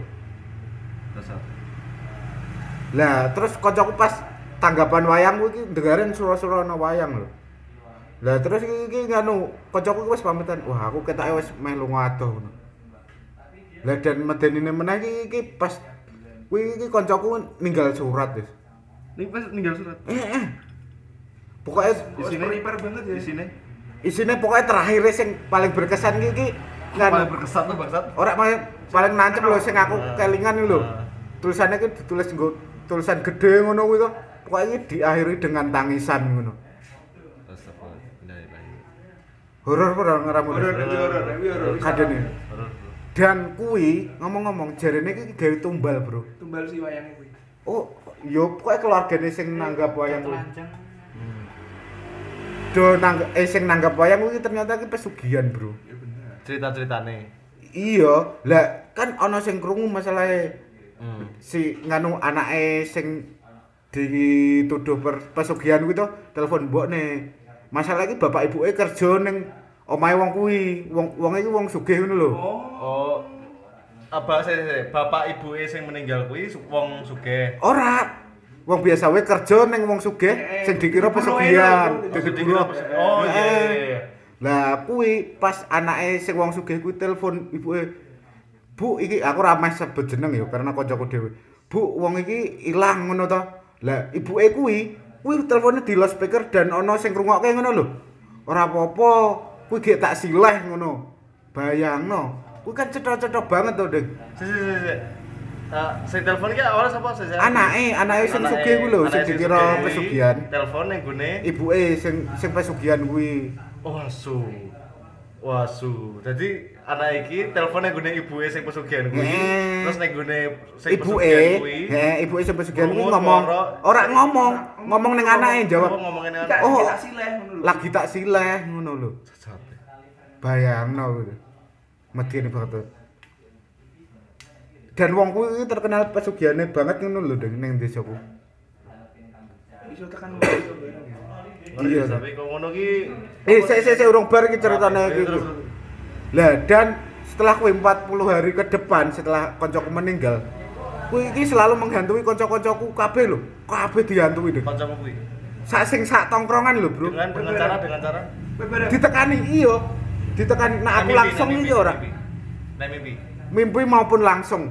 Terus apa? Lah, terus kancaku pas tanggapan wayang kuwi iki ndengaren sura-sura ana wayang lho. Lah terus iki iki nganu, kancaku wis pamitan, wah aku ketake wis meh lunga adoh ngono. Lah dan medenine meneh iki, iki pas kuwi iki kancaku ninggal surat wis. Ini pas ninggal surat. Eh, eh. Pokoknya Kok prepare banget ya. Di sini. isinya pokoknya terakhir sing paling berkesan iki iki Paling berkesan tuh bangsat. Ora paling paling nancep lho sing aku Ah. kelingan lho. Ah. Tulisannya iki ditulis nggo tulisan gede ngono kuwi to. Pokoknya iki diakhiri dengan tangisan ngono. Horor ora ngeramu. Horor, itu horor, itu horor. Kadene. Horor. Dan kuwi ngomong-ngomong jarene iki gawe tumbal, Bro. Tumbal si wayang kuwi. Oh, yo pokoknya keluargane sing nanggap wayang kuwi. Hmm. Do nanggap eh sing nanggap wayang kuwi ternyata iki pesugihan, Bro. Ya bener. Cerita-ceritane. Iya, lah kan ana sing krungu masalahe Hmm. si nganu anake sing dituduh per, pesugihan kuwi to telepon mbokne. Masalah iki bapak ibuke kerja ning omahe wong kuwi. Wong wong iki wong sugih ngono lho. Oh. Oh. Apa sih bapak ibu sing meninggal kuwi wong sugih. Ora. Wong biasa wae kerja ning wong sugih Eh, sing dikira di pesugihan. Dadi buruh. Oh iya Eh, iya. Lah kuwi pas anake sing wong sugih kuwi telepon ibuke. Bu, iki aku ora meh sebut jeneng ya karena kancaku dhewe. Bu, wong iki ilang ngono to. Lah ibuke kuwi kuwi teleponnya di loudspeaker dan ana sing ngrungokke ngono lho. Ora apa-apa, kuwi gek tak sileh ngono. Bayangno. Kuwi kan cetha-cetha banget to, Ding. Si si si. si. Eh, sing telepon iki awalnya sapa sih? Anake, anake sing sugih kuwi lho, sing dikira sugih kuwi, pesugihan. Telepon ning gone. Ibuke sing sing pesugihan kuwi. Wasu. Wasu. Jadi anak iki telepon ning gone ibuke sing pesugihan kuwi. Eh. Terus ning gone sing ibuke kuwi. heeh ibuke sing pesugihan kuwi Ngomong ngomong suara. ora ngomong ngomong ning anake Oh, jawab anak. Oh. kita sileh ngono lho. lagi tak sileh ngono lho bayangno gitu medeni banget dan wong kuwi terkenal pesugihannya banget ngono lho ning ning desaku Iso tekan ya. Iya. Tapi kok ngono ki? Eh sik sik sik urung bar iki ceritane iki lah dan setelah kuwi 40 hari ke depan setelah koncoku meninggal kuwi iki selalu menghantui konco-koncoku kabeh lho. Kabeh dihantui deh kancamu kuwi. sak sing sak tongkrongan lho bro. Dengan dengan cara dengan cara? Ditekani iya ditekani nah aku mimpi, langsung nek iki ora? Nek mimpi. Mimpi. maupun langsung?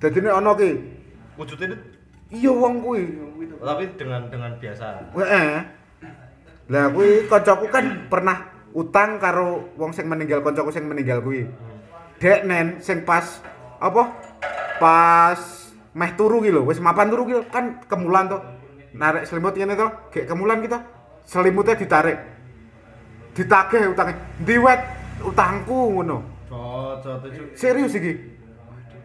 Dadi nek ana ki? Wujudnya itu iya wong kuwi. Tapi dengan dengan biasa. heeh lah kuwi kancaku kan pernah utang karo wong sing meninggal kancaku sing meninggal kuwi. Dek nen sing pas apa? Pas meh turu ki lho wis mapan turu ki kan kemulan to. Narik selimut ngene to gek kemulan kita selimutnya ditarik ditagih utangnya ndiwet utangku ngono Cocok tuh. serius iki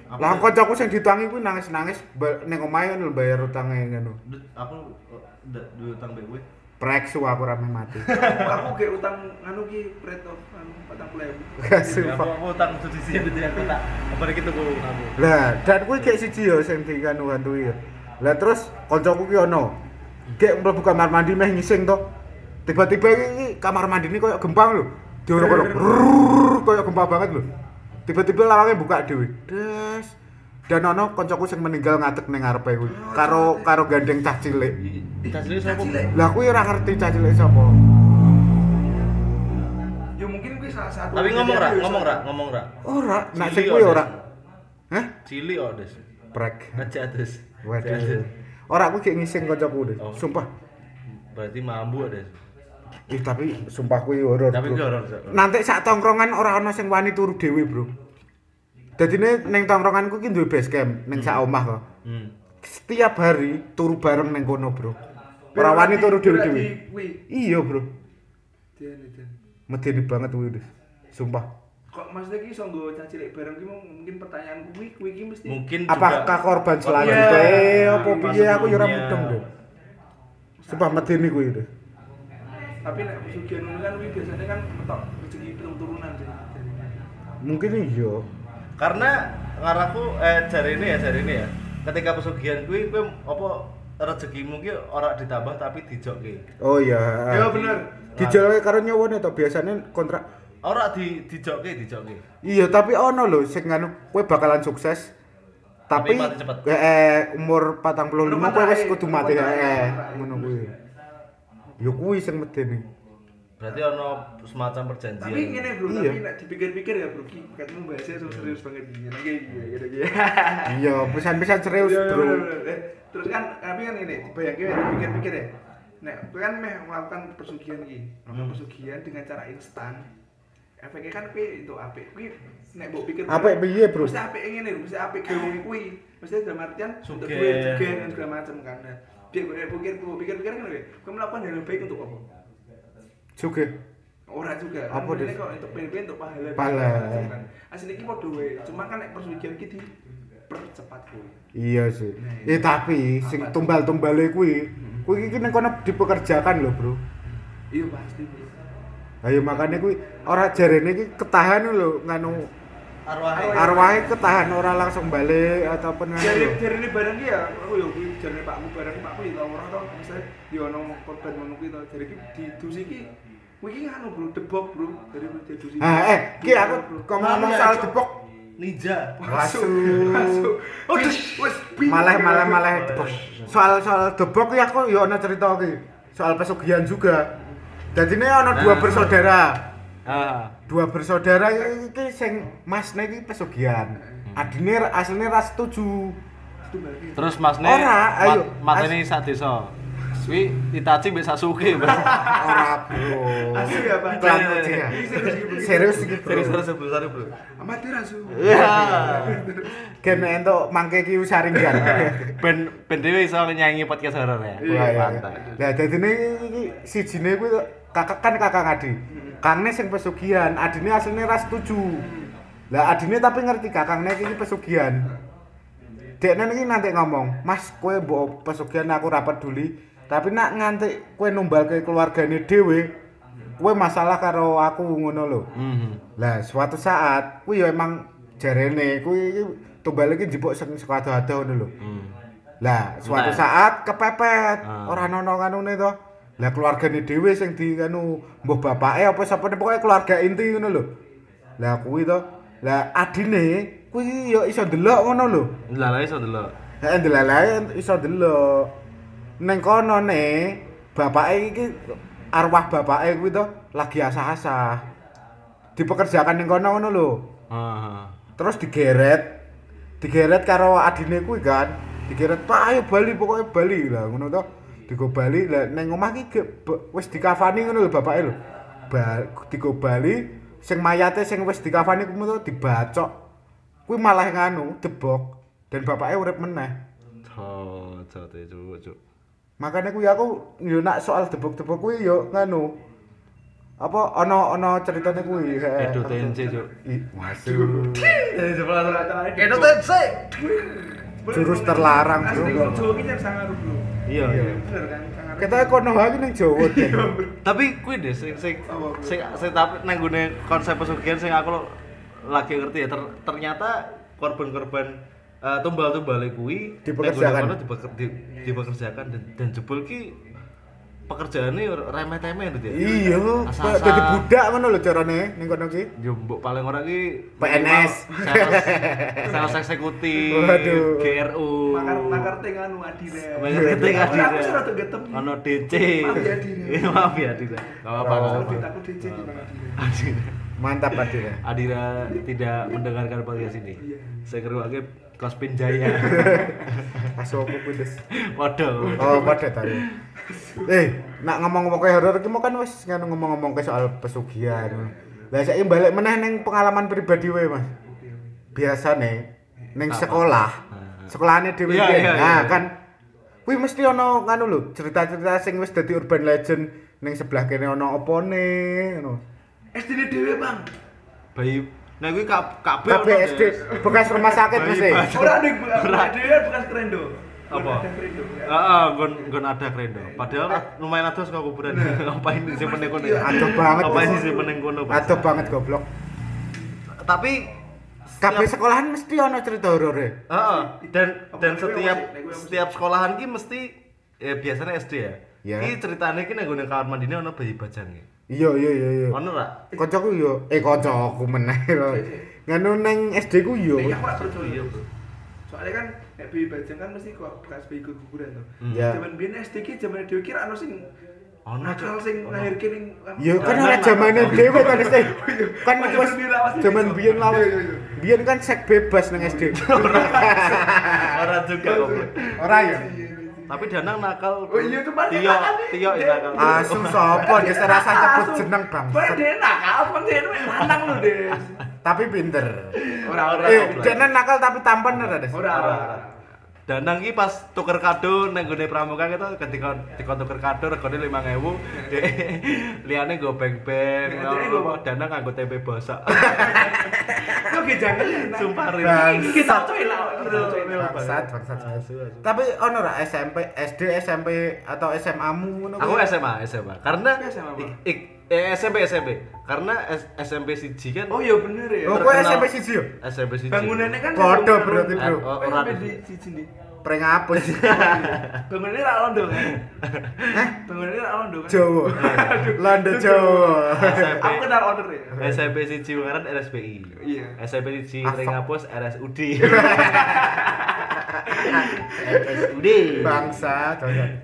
Lah kancaku sing ditangi kuwi nangis-nangis ning omahe ngono bayar utange ngono. Aku ndak duwe utang mbek kowe. Prek su aku rame mati. aku kayak utang anu ki pret of anu 40.000. Ya, Sumpah. aku utang tuh di sini ya aku tak. Apa iki tuku kamu? Lah, dan kuwi gek siji yo sing dikanu hantui ya. Lah terus kancaku ki ono. Gek mlebu kamar mandi meh ngising to. Tiba-tiba iki kamar mandi ini koyo gempang lho. Diorok-orok rrrr, koyo gempa banget lho. Tiba-tiba lawangnya buka dhewe. Des. Dan ono kancaku sing meninggal ngadeg ning ngarepe kuwi. Karo karo gandeng cah cilik. Cah cilik sapa? Lah kuwi ora ngerti cah cilik sapa. Ya mungkin kuwi salah satu. Tapi ngomong ra, kejadian ngomong ra, biasa. ngomong ra. Ora, nak sing kuwi Odes. ora. Hah? Cili oh des. Prek. Aja des. Waduh. Ora aku gek ngising kancaku deh. Oh. Sumpah. Berarti mambu des. Ih tapi sumpah kuwi horor. Tapi bro. kuwi horor. Nanti sak tongkrongan ora ana sing wani turu dhewe, Bro. Dadine ning tongkronganku ki duwe base camp ning sak omah kok. Hmm. Setiap hari turu bareng ning kono, Bro. Ora wani turu dhewe-dhewe. Berarti Kuwi. Iya, Bro. Den, den. Medeni banget kuwi. Sumpah. Kok maksudnya ki iso nggo cah cilik bareng ki mau- mungkin pertanyaan kuwi kuwi ki mesti Mungkin Apakah juga korban Oh, selanjutnya iya. apa piye aku ora Sebelumnya. mudeng, Bro. Sumpah medeni kuwi, Des. Tapi nek pesugihan ngono kan kuwi biasanya kan metok rezeki pitung turunan sih. Mungkin iya. karena ngaraku eh jari ini ya jari ini ya ketika pesugihan kuwi kuwi apa rezekimu ki ora ditambah tapi dijokke Oh iya. Ya bener. Dijolke karo nyowone to biasane kontrak ora di dijokke dijokke Iya, tapi ono lho sing anu kowe bakalan sukses. Tapi, Tapi eh, eh, umur 45 Umur kowe wis mati, kudu mati eh ngono kuwi. Yo kuwi sing medeni. berarti ono semacam perjanjian Tapi ngene bro, Iya. tapi nek dipikir-pikir ya bro, katmu bahasnya so serius banget gini. Lagi gitu gitu. Iya, pisan-pisan serius, Iya, Bro. bener, bener. Eh, Terus kan tapi kan ini dibayangke dipikir-pikir ya. Nek kowe kan meh melakukan pesugihan iki, melakukan Hmm. pesugihan dengan cara instan. Efeknya kan kowe itu apik. Kuwi nek mbok pikir Apik piye, Bro? Mesti apik ngene lho, mesti apik gawe kuwi. Mesti dalam artian Sugih. dan segala macam kan. Biar gue pikir, gue pikir-pikir kan gue, gue melakukan hal yang baik untuk apa? Sugih. Orang juga. Apa, Kan Des? kok untuk PNP untuk pahala. Pahala. Kan. Asli ini podo wae. Cuma kan nek persugihan di percepat kuwi. Iya sih. Nah, iya. Eh tapi sing tumbal-tumbale kuwi, kuwi iki ning kono dipekerjakan lho, Bro. Iya pasti. Bro. Ayo makanya kuwi ora jarene iki ketahan lho nganu arwah arwahe ketahan ora langsung balik ataupun nganu. Ini barang ki ya, aku ya kuwi jarene Pakku barang Pakku ya tau ora tau misalnya di ono korban ngono kuwi to. Jadi ki didusi ki kuwi ki anu bro, debok bro. Jadi didusi. Ah, eh, ki aku ngomong soal debok ninja Masuk. Masuk. Oh, wis malah malah malah debok. Soal soal debok ya aku yo ana cerita iki. Soal pesugihan juga. Jadi ini ana dua bersaudara. ah Dua bersaudara iki sing masne iki pesugihan. Adine asline ras setuju. Terus Mas Ne Ora, ayo. mat ini sak desa. Kuwi Itachi mbek Sasuke, Bro. Ora, Bro. Asli ya, Pak? Iklan kucing ya. Ini serius iki, bro. Serius terus sebelum sana bro Amatir asu. iya Gen entuk mangke ki usaringgan. Ben ben dhewe iso nyanyi podcast horor ya. Wah, iya. Mantap. Lah dadine iki sijine kuwi kakak kan kakak ngadi. Kangne sing pesugihan, adine asline ras setuju. Lah adine tapi ngerti kakangne iki pesugihan. Dekne iki nanti ngomong, "Mas, kowe mbok pesugihan aku ra peduli, tapi nak nganti kowe numbalke keluargane dhewe, kowe masalah karo aku ngono lho." Mhm. Lah suatu saat kuwi ya emang jarene kuwi tumbal iki njupuk sing saka ado-ado ngono lho. Hmm. Lah, suatu saat kepepet, Ah. ora ono kanune to. Lah keluargane dhewe sing di anu mbah bapake apa sapane pokoke keluarga inti ngono lho. Lah kuwi to. Lah adine kuwi ya iso ndelok ngono lho. Lah iso delok. Heeh ndelalae iso ndelok. Ning kono ne bapake iki arwah bapake kuwi to lagi asah-asah. Dipekerjakan ning kono ngono lho. Heeh. terus digeret digeret karo adine kuwi kan digeret pak ayo bali pokoknya bali lah ngono to digo bali lah neng omah ki ge- be- wis dikafani ngono lho bapake lho ba digo bali sing mayate sing wis dikafani kuwi to dibacok kuwi malah nganu debok dan bapake urip meneh Oh, jote cuk, cuk. makanya kuwi aku yo nak soal debok-debok kuwi yo nganu apa ono ono ceritanya kuwi. Edo TNC, Cuk. Langsung. Edo tense. Jurus terlarang, Bro. Asli kok Jawa ki yang sangar, Bro. Iya, iya. Kan? Kita kono wae ning Jawa. Dek. Tapi kuwi deh sing sing sing tapi nang gone konsep pesugihan sing aku lo- lagi ngerti ya ter- ternyata korban-korban eh, tumbal-tumbal kuwi Dipekerjakan. dipeker- di- dipekerjakan dan, dan jebul ki pekerjaannya remeh-temeh gitu ya. Iya, kayak dadi budak ngono lho carane ning kono ki. Yo mbok paling ora ki PNS. sales, sales eksekutif, Waduh. GRU. Makar makar tengah nu adire. Marketing Aku adire. aku sudah tuh getem. Ono DC. Maaf ya, Adire. Maaf ya, Adira. Enggak apa-apa. Aku DC di mana adire. Mantap Adira. Adira tidak mendengarkan podcast ini. Saya ngeruake Kospin Jaya. Aso apa kuwi, Des? Waduh. Oh, pada tadi. Eh, nak ngomong-ngomong kayak horor iki mau kan wis kan ngomong-ngomong ke soal pesugihan. Lah saiki balik meneh ning pengalaman pribadi wae, Mas. Biasane ning sekolah, sekolahane dhewe Iya, iki. iya, Nah, iya. kan kuwi mesti ono nganu lho, cerita-cerita sing wis dadi urban legend ning sebelah kene ono opone ngono. SD ini dewe bang. Bayi Nah, kuwi kab- kabeh Kabeh ono, SD bekas rumah sakit eh. baju. Orang deh, dewe bekas kerendo. Apa? Kerendo. ya. Heeh, nggon nggon ada krendo. Padahal lumayan atus kok kuburan. Ngapain disimpen ning kono? ya? Aduh banget. Ngapain disimpen ning kono? Bang? Aduh banget goblok. Tapi Kabeh sekolahan mesti ono cerita horore. Heeh, dan dan gue setiap gue setiap sekolahan ki mesti ya biasanya SD ya. Ya. Ki ceritane ki ning gone kamar mandine ono bayi bajang ki. Iya iya iya iya. Ono ra? Kocokku yo, eh kocokku meneh lho. Nganu neng SD ku yo. Nek aku ora percaya. Soalnya kan nek bayi bajang kan mesti kok bekas bayi kuburan tuh. Ya. Zaman biyen SD ki zaman dhewe kira ono sing Ono, nakal Cuk. sing Ono. nglahirke ning Yo kan ora lah. zamane dhewe kan SD. Kan Oh, wis zaman biyen lawas di zaman biyen lawas. Iya, iya, iya. Biyen kan sek bebas neng SD. Ora juga kok. Ora ya? Tapi Danang nakal. Oh iya, itu pasti Tio, nakal nih. Tio ya nakal. Asu sapa Des rasa nyebut jeneng Bang dia nakal, bang dia itu lanang lho, Des. Tapi pinter. Ora ora. Eh, dia nakal tapi tampan ora Des. Ora ora. Danang ki pas tuker kado nang gone pramuka gitu ketika ketika tuker kado regane 5000 dek liyane nggo beng-beng Danang nganggo tempe basak. Yo ge jangan. Sumpah. Bangsat. Kita coy Bangsat, bangsat. Tapi ono ora SMP, SD, SMP atau SMA-mu ngono? Aku? SMA, SMA. Karena SMA eh, SMP SMP. Karena SMP siji kan Oh iya bener ya. Oh, terkenal- SMP siji yo? SMP siji. Bangunannya kan bangunan berarti. Bro. Eh, oh, di siji nih. Prank apa sih? Bangunannya ra londo kan? Bangunannya ra londo kan? Jawa. Landa Jawa. Aku kenal owner ya. SMP siji Ungaran RSPI. Iya. SMP siji Ringapus RSUD. RSUD. Bangsa.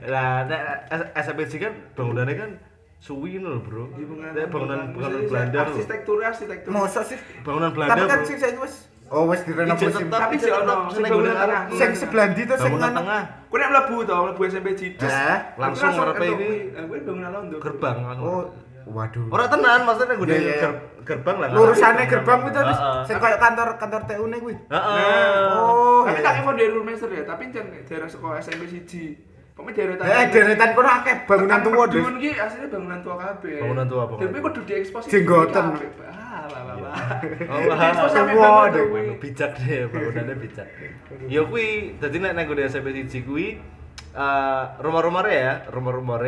Lah, nek S- SMP siji kan bangunannya kan suwi lho, Bro. Iya, bangunan Nek bangunan Belanda lho. Arsitektur arsitektur. Masa sih? Bangunan Belanda. Tapi kan Bro. sing saiki wis oh wis direnovasi. Tapi tetap, ono, sing sing nang tengah. Sing sebelah ndi to sing anu? tengah. Kowe nek mlebu to, mlebu SMP Cides. Langsung ngarepe ini Kowe bangunan londo. gerbang. Oh, waduh. Ora tenan, maksudnya gue Iya, iya, gerbang lah. Lurusane gerbang kuwi to sing koyo kantor kantor TU-ne kuwi. Heeh. Oh, Tapi iya. tak info dari Rumester ya, tapi jan daerah sekolah SMP siji. Pokoknya daerah Eh, deretan kono akeh bangunan tua. Dun ki aslinya bangunan tua kabeh. Bangunan tua, Tapi tua. kudu diekspos. Jenggoten. Ah, lah lah lah. Oh, tua banget deh. bijak deh bangunannya bijak ya kuwi dadi nek nang gone SMP siji kuwi eh rumah-rumah ya rumah-rumah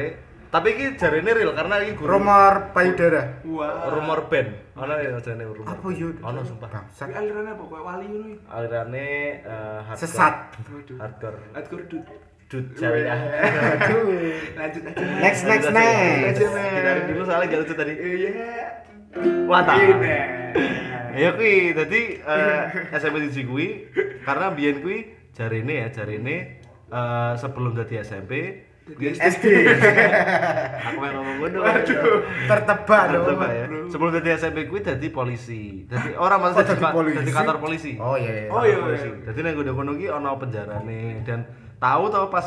tapi iki jarene real karena iki guru Rumor payudara. Wah. rumor band ana ya jane rumor Apa yo? ana sumpah Bangsat. Alirannya apa koyo wali ngono iki. alirane eh hardcore Sesat. Hardcore Hardcore dud. dud cari ya Aduh. Lanjut aja. Next next next. Kita dulu soalnya gak lucu tadi Iya. Mantap. Ini. Ya kuwi, dadi eh, SMP siji kuwi karena biyen kuwi jarine ya, jarine eh sebelum dadi SMP SD. aku yang ngomong ngono. Tertebak dong. Tertebak ya. Sebelum dadi SMP kuwi dadi polisi. Dadi orang Oh, maksudnya dadi polisi? dadi kantor polisi. Oh iya iya. Oh, iya, polisi. iya. Dadi nang nggon kono ki ana penjarane dan tahu tau pas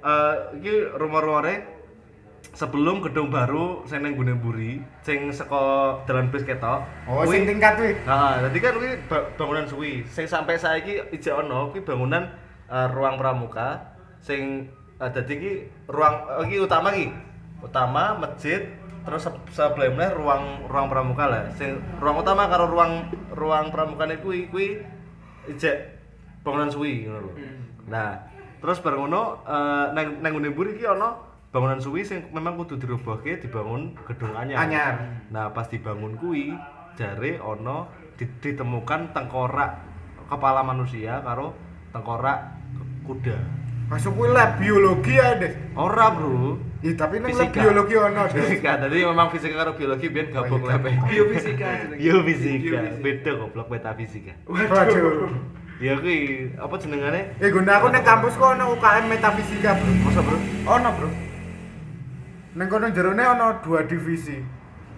eh iki rumor-rumore sebelum gedung baru sing nang Gunung Buri sing saka dalan bis ketok. Oh sing tingkat kuwi. Nah, jadi kan kuwi ba- bangunan suwi. Sing sampai saiki ijek ono kuwi bangunan eh, ruang pramuka sing uh, dadi iki ruang eh, iki utama iki. Utama masjid terus se- sebelah meneh ruang ruang pramuka lah sing ruang utama karo ruang ruang pramukane kuwi kuwi ijek bangunan suwi ngono lho nah terus eh, nang nang ngene mburi iki ana bangunan suwi sing memang kudu dirobohke dibangun gedung anyar Anyar. nah pas dibangun kuwi jare ana di- ditemukan tengkorak kepala manusia karo tengkorak kuda Masuk kuwi lab biologi ya, Des. ora bro Ih, tapi ning lab biologi ono, Des. fisika tadi memang fisika karo biologi biar gabung iya. lebe biofisika biofisika beda goblok metafisika Waduh. ya kuwi apa jenengane Eh, guna aku ning kampus kok ono UKM metafisika, Bro. masa bro Ono, Bro. Ning kono jerone ono dua divisi.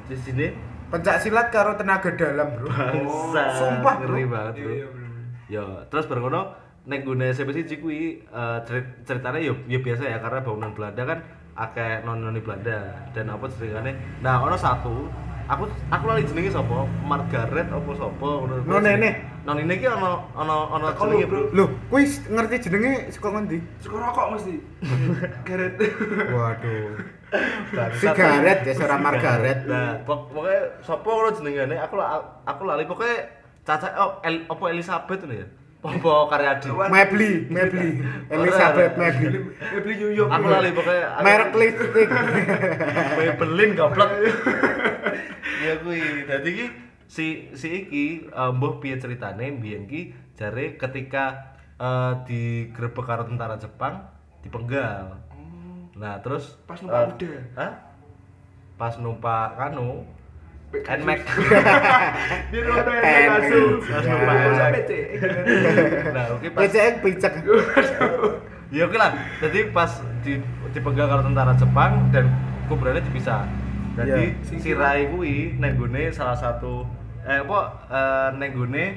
di sini Pencak silat karo tenaga dalam, Bro. bangsa sumpah, Bro. ngeri banget bro iya bener. ya terus bareng ngono nek gune SMP siji kuwi cerit- ceritanya ya ya biasa ya karena bangunan Belanda kan akeh non-noni Belanda dan apa jenengane nah ono satu aku aku lali jenenge sapa Margaret apa sapa ngono Nonene. nonene iki ono ono ono Teko jenenge lho, Bro. Loh, kuwi ngerti jenenge saka ngendi? Suka rokok mesti. Garet. Waduh. Sigaret ya, seorang Margaret. Nah, pok pokoknya sapa ngono jenengane aku la, aku lali pokoknya Caca oh El, apa Elizabeth ngono ya. Apa Karyadi. Mebli, Mebli. Elizabeth Mebli. Beli New York. Aku lali pokoknya Merek lipstick. Maybelline goblok. ya kuwi. Dadi iki si si iki eh, mbuh piye ceritane mbiyen ki jare ketika eh, digrebek karo tentara Jepang dipenggal. Nah, terus Pas numpak eh, kuda. Hah? Pas numpak kanu Nmax. Biar ada Eh, yang masuk. Pas numpak Nmax. PC. Nah, oke pas Pecek picek. Ya oke lah. Jadi pas di dipenggal karo tentara Jepang dan kuburannya dipisah. Jadi Iya. si Rai kuwi neng gone salah satu eh apa eh, neng gone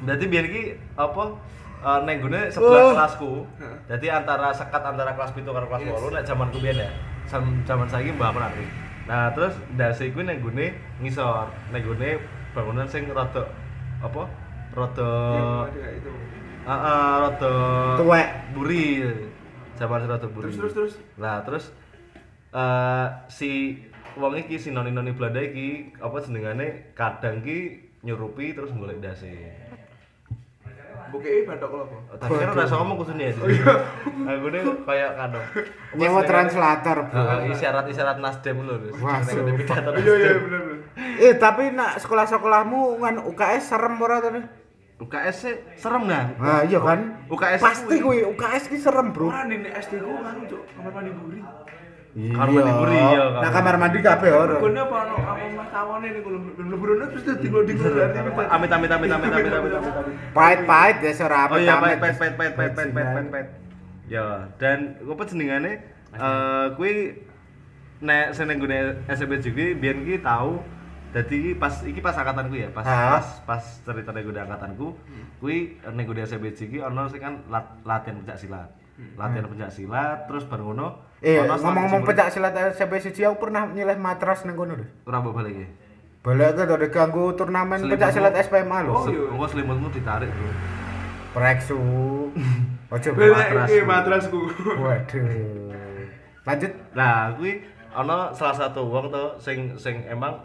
berarti biar iki apa eh, neng gone sebelah Oh. kelasku. Jadi antara sekat antara kelas pitu karo kelas Yes. 8 nek zamanku biyen ya. Sam- Zaman saiki mbah aku nanti. Nah, terus ndase kuwi neng gone ngisor, neng gone bangunan sing rada apa? Rada Yang ada itu. Heeh, rada Tuwek. buri. Zaman rada buri. Terus terus terus. Nah, terus eh si wong iki si noni-noni Belanda iki apa jenengane kadang ki nyurupi terus golek dasi. Bukeke batok lho kok. Tapi kan iso ngomong kudune ya. Aku ne kayak kado. Nyewa translator, Bro. Heeh, isyarat-isyarat Nasdem lho. Terus Wah, Iya iya bener bener. Eh, tapi nak sekolah-sekolahmu kan UKS serem ora to? UKS sih serem nah. Nah, iya kan? UKS Pasti kuwi. kuwi UKS ki serem, Bro. Ora di SD ku kan cuk, kamar mandi buri. Kamar mandi buri, iya, kamar Nah, kamar mandi kabeh ora. Gone apa ono apa mas tawane ning kulo mlebu terus dadi berarti Amit amit amit amit amit amit amit. amit. Pahit-pahit ya ora Oh iya, pet pet pet pet pet pet pet pet pet. Ya, dan apa jenengane? Eh kuwi nek sing nang gone SMP juga biyen ki tau dadi iki pas iki pas angkatanku ya, pas pas pas cerita gone angkatanku, kuwi ning gone SMP iki ana sing kan lat- latihan pencak silat. Latihan pencak silat terus bar ngono Eh, ana ngomong-ngomong pencak silat SMP siji aku pernah nyileh matras ning kono lho. ora mbok balik ya. Balik ke dari ganggu turnamen pencak silat SPMA lho. Oh, iya. Selimutmu ditarik, Bro. Preksu. Ojo matras. iki matrasku. Waduh. Lanjut. Nah, kuwi ana salah satu wong to sing sing emang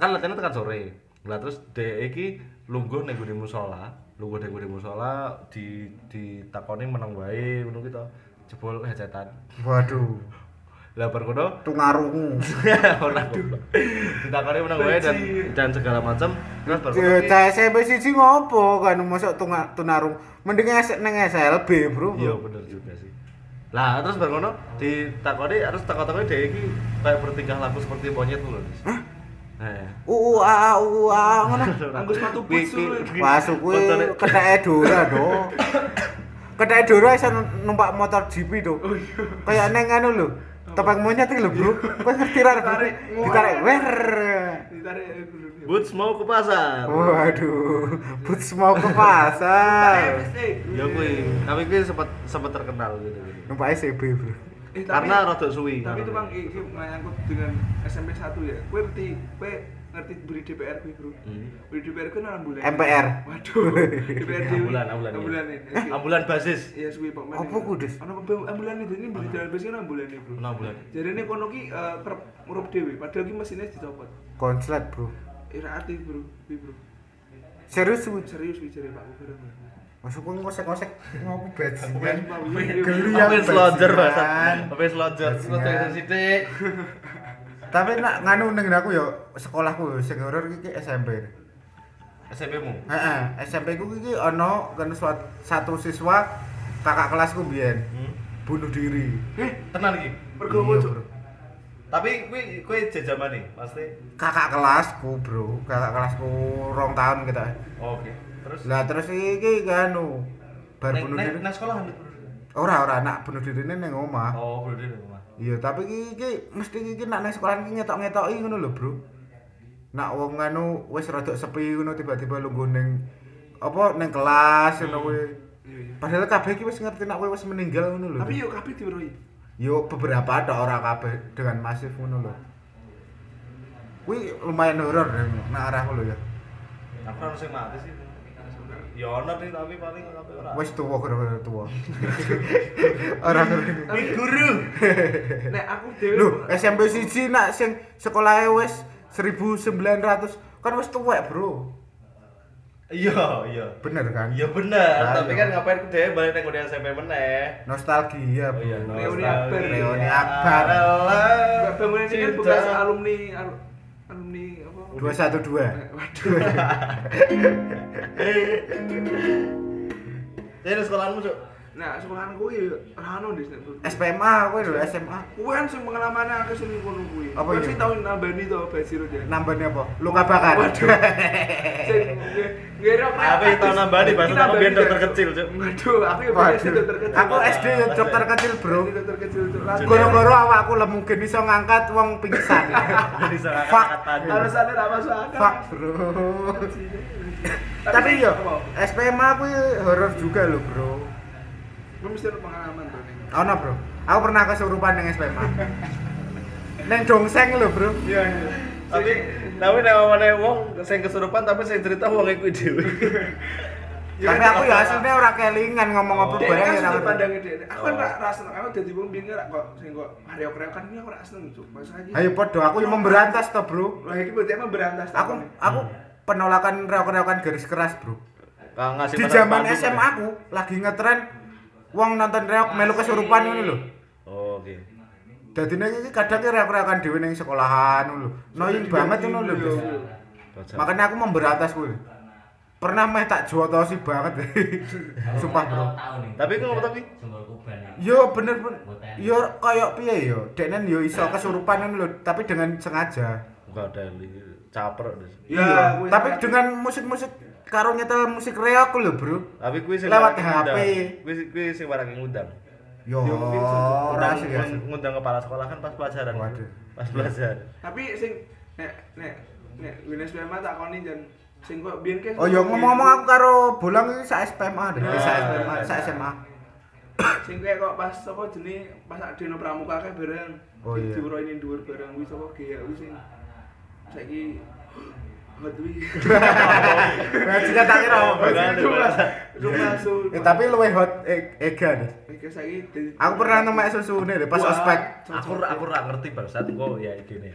kan latihannya tekan sore. Lah terus dhek iki lungguh ning gone musala, lungguh ning gone musala di ditakoni meneng wae ngono ki to. Jebol hajatan. Waduh. Lah bar kono Tungarungu. goblok. Ditakoni meneng wae dan dan segala macam. Terus bar kono ki- Cah SMP siji ngopo kan mosok tunga- tunarung. Mending es neng SLB, Bro. Iya bener juga sih. Lah terus bar kono ditakoni harus takon-takoni dhek iki kayak bertingkah laku seperti monyet lho. Hah? UU AA UU AA ngono. Kuwi- lho. kuwi- Masuk kuwi keteke Dora, Do. Keteke Dora iso numpak motor GP, Do. Kayak neng anu lho. Topeng monyet iki lho, Bro. Kowe ngerti ra? Ditarik. Ditarik. Wer. Ditarik. Boots mau ke pasar. Waduh, boots mau ke pasar. Ya kuwi, tapi kuwi sempat sempat terkenal gitu. Numpak SCB, Bro. Eh, tapi- Karena rada suwi. Tapi itu bang, iki nyangkut dengan SMP 1 ya. Kowe ngerti, kowe ngerti beri DPR kuwi, Bro. Hmm. Beri DPR ku nang bulan. MPR. Waduh. DPRD. Ambulan, ambulan, iya. Ambulan. ini. Ambulan basis. Iya suwi Pak. Apa ku, Des? Ana ambulan itu ini beli jalan besi kan ambulan Bro. Enam bulan. Jadi ini kono ki eh, kerep ngurup dhewe, padahal ki mesinnya dicopot. Konslet, Bro. Ira arti, Bro. Kuwi, Bro. Serius ku. Serius wi jare Pak Gubernur. Masuk ku ngosek-ngosek ngopo bajingan. Wi. Geli Apa yang bajingan. Apa selonjor? Selonjor Bajingan. sithik. Tapi nak nganu ning aku yo sekolahku sing horor iki SMP. SMP-mu. Heeh, SMP ku iki ana kan suat- satu siswa kakak kelasku biyen Hmm. bunuh diri. Eh, Tenan iki. mergo Iya. Tapi kuwi kuwi jajamane, pasti. Kakak kelasku, Bro. Kakak kelasku rong tahun kita. Oh, Oke. Terus Lah terus iki kanu bar Neng- bunuh neng- diri. nang sekolah? Ora ora nak bunuh dirine ning omah. Oh, bro di rumah. Iya, tapi iki mesti iki nak nang sekolah iki ngetok-ngetoki ngono lho, Bro. Nak wong anu wis rada sepi ngono tiba-tiba lungguh ning apa ning kelas ngono kuwi. Iya, iya. Padahal kabeh iki wis ngerti nak kowe wis meninggal ngono lho. Tapi yo kabeh diweruhi. Yo beberapa ada ora kabeh dengan masif ngono lho. Kuwi lumayan horor nak arahku lho ya. Aku harus sing mati sih. Ya ono sih tapi paling tapi ora. Wis tuwa kira-kira tuwa. Ora ngerti. Guru. nek aku dhewe Lho, SMP siji nak sing sekolahe wis 1900 kan wis tuwek, Bro. Iya, iya. Bener kan? Iya bener, Nah, tapi iya. kan ngapain dhewe balik nang kuliah SMP meneh. Nostalgia, Oh iya, Bro. Reuni nostalgia. Akbar. Reuni Akbar. Bangunan ini kan bekas alumni al- alumni apa? 212. Eh, Waduh. Jadi sekolahmu, Cuk. Nah, sekolahanku ya rano di sini. SPMA kowe lho, SMA. Kuwi kan sing pengalaman aku sing kono kuwi. Apa iya? sing tau nambani to Basiro dia. Nambahnya apa? Luka bakar. Waduh. Sing ngerok Apa yang tau nambani, Mas? Aku biyen dokter kecil, Cuk. Waduh, aku ya biyen dokter kecil. Aku SD ya dokter kecil, Bro. Dokter kecil Cuk. Goro-goro awakku lemu gen iso ngangkat wong pingsan. Fuck. angkatan. Alasannya ra masuk akal. Fuck, Bro. Tapi yo? SPMA kuwi horor juga lho, Bro. Gue mesti ada pengalaman tuh nih. Ono, Bro. Aku pernah kesurupan ning SPMA. Neng dongseng lho, Bro. Iya, iya. Tapi tapi nek omone wong sing kesurupan tapi sing cerita wong iku dhewe. Tapi aku ya aslinya ora kelingan ngomong apa kan ya. Aku kan Oh. rak rasa aku jadi wong bingung rak kok sing kok Mario Kreo kan ini aku rak seneng cuk. Mas aja. Ayo podo, aku yang memberantas to, Bro. Lah iki berarti emang berantas Aku aku penolakan reok-reokan garis keras, Bro. Di zaman SMA aku lagi ngetren wong nonton reok melu kesurupan ngono lho. Oh, oke. Dadi nek iki kadang ki reok-reokan dhewe ning sekolahan ngono lho. Annoying banget ngono lho. Makanya aku memberantas kuwi. Pernah meh tak jotosi banget. Sumpah, Bro. Tapi kok ngomong tapi Yo bener bener. Yo koyo piye yo. Deknen yo iso kesurupan ngono lho, tapi dengan sengaja. enggak ada caper. Ya, Iya, kuwi tapi dengan musik-musik karo nyetel musik reok lho, Bro. Tapi kuwi sing Lewat HP. Kuwi kuwi sing waraki ngundang. Yo, ora sih ya. ngundang kepala sekolah kan pas pelajaran. Waduh. Pas belajar. Tapi sing nek nek nek Winas SMA tak koni jan sing kok biyen ke Oh yo ngomong-ngomong aku karo bolang iki sak SPMA deh, Nah. sak SPMA, sak SMA. sing kayak kok pas apa jenenge pas Dino Pramuka kae bareng. Oh, iya. Diuroini dhuwur bareng kuwi sapa ge ya kuwi sing saiki hot wi. Berarti kata kira apa? Rumah rumah su. Eh tapi luwe hot e- Ega deh. Saiki Aku pernah nemek susune deh pas ospek. Aku aku ora ngerti bangsat kok ya idene.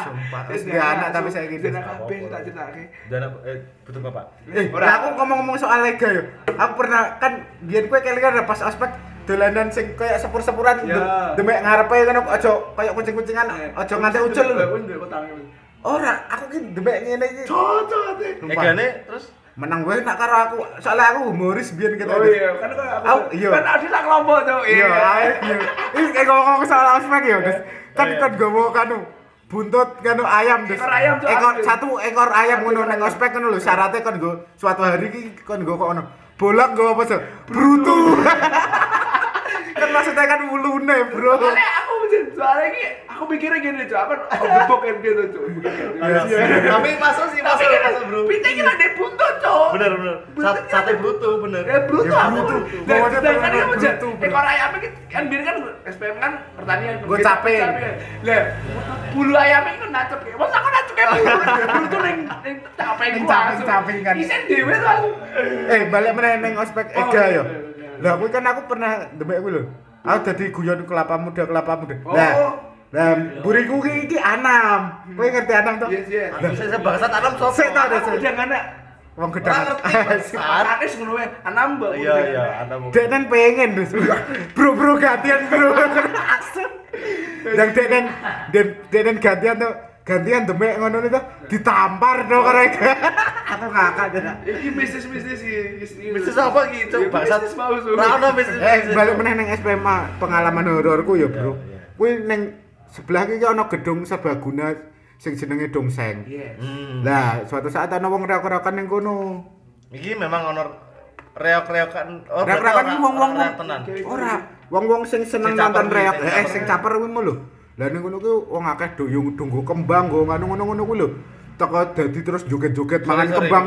Sumpah, wis gak anak tapi saya gitu. gitu. Dina kabeh tak critake. Dan eh betul Bapak. Eh, nah aku ngomong-ngomong soal Lega yo. Aku pernah kan biyen kowe kelingan pas ospek dolanan sing kayak sepur-sepuran Ya. dem- demek ngarepe ngono aja kayak kucing-kucingan aja nganti ucul lho. Wis ndek kotange. Ora, aku ki demek ngene iki. Cocok ate. Egane terus Menang gue nak karo aku. Soalnya aku humoris biyen kita. Oh iya, kan aku. Iya. Kan ada tak kelompok tuh. Iya, ae, iya. Ini kayak ngomong soal ospek ya, Des. Kan Iya. kan gowo kanu buntut kanu ayam, Des. Ekor ayam, Ekor satu ekor ayam ngono nang ospek ngono lho. Syaratnya kan go suatu hari iki kan go kok ono. Bolak go apa sih? Brutu. kan maksudnya kan wulune, Bro. Aku Soalnya ini aku mikirnya gini cuy, aku aku gebok kan gitu cuy. Tapi masuk sih, masuk masuk bro. Pita ini ada buntut cuy. Bener bener. Sat- Sate bruto bener. Ya bruto Ya, aku. bruto. Dan sedangkan dia bruto, bro. ekor ayamnya kan- kan biar kan SPM kan pertanian. Gua Kita capek. capek. Lah, bulu ayamnya itu nacep kayak, masa aku nacep kayak bulu, bulu tuh neng neng capek Neng gua. capek- langsung. capek kan. Isen dewe tuh. Eh, balik meneh ning ospek Oh, Ega iya, ya. iya, iya. Lah kuwi kan aku pernah demek kuwi lho. Aku dadi guyon kelapa muda kelapa muda. Oh. Lah, lah buriku ki iki Anam. Kowe ngerti Anam to? Yes, yes. Aku saya bangsa tanam. Sik tau deh, Aku sik. udah ngana. Wong Ora gedang. ngerti. bangsat. Makanis ngono wae. Anam mbak. Iya iya, ada mau. Dek kan pengen. Bro bro gantian bro. Dan dek kan dan dek kan gantian tuh gantian demek ngono itu ditampar dong karo Ega. Aku ngakak deh. Iki bisnis-bisnis iki. Bisnis apa gitu? Ya, Bangsat. Bisnis ono bisnis. Eh, balik meneh ning SPMA pengalaman hororku ya, Bro. Kuwi ning sebelah iki ana gedung serbaguna sing jenenge Dongseng. Yes. Hmm. Lah, suatu saat ana wong reok-reokan ning kono. Iki memang ono reok-reokan. Oh, Reok-reokan wong-wong ora wong-wong sing seneng nonton reok. Eh, caper sing caper kuwi lho. Lah ning kono kuwi wong akeh doyong tunggu kembang go ngono-ngono kuwi lho. Teko dadi terus joget-joget mangan kembang.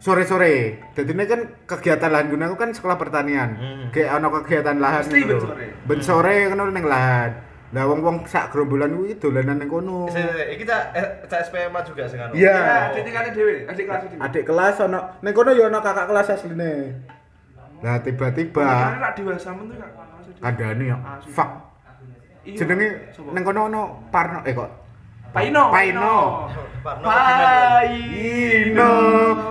Sore-sore. Dadi ini kan kegiatan lahan guna aku kan sekolah pertanian. Hmm. Kayak ana kegiatan lahan Mesti ngono ben sore. Ben sore ngono ning lahan. Lah wong-wong sak gerombolan kuwi dolanan ning kono. Iki cak eh, cak SPMA juga sing anu. Iya. Ya, titik kali dhewe, adik kelas dhewe. Adik kelas ana ning kono ya ana kakak kelas asline. Lah tiba-tiba Karena rak dewasa men tuh kandhane ya. Asli. Fuck. Iya. Jenenge ning kono ana Parno eh kok? Paino. Paino. Paino.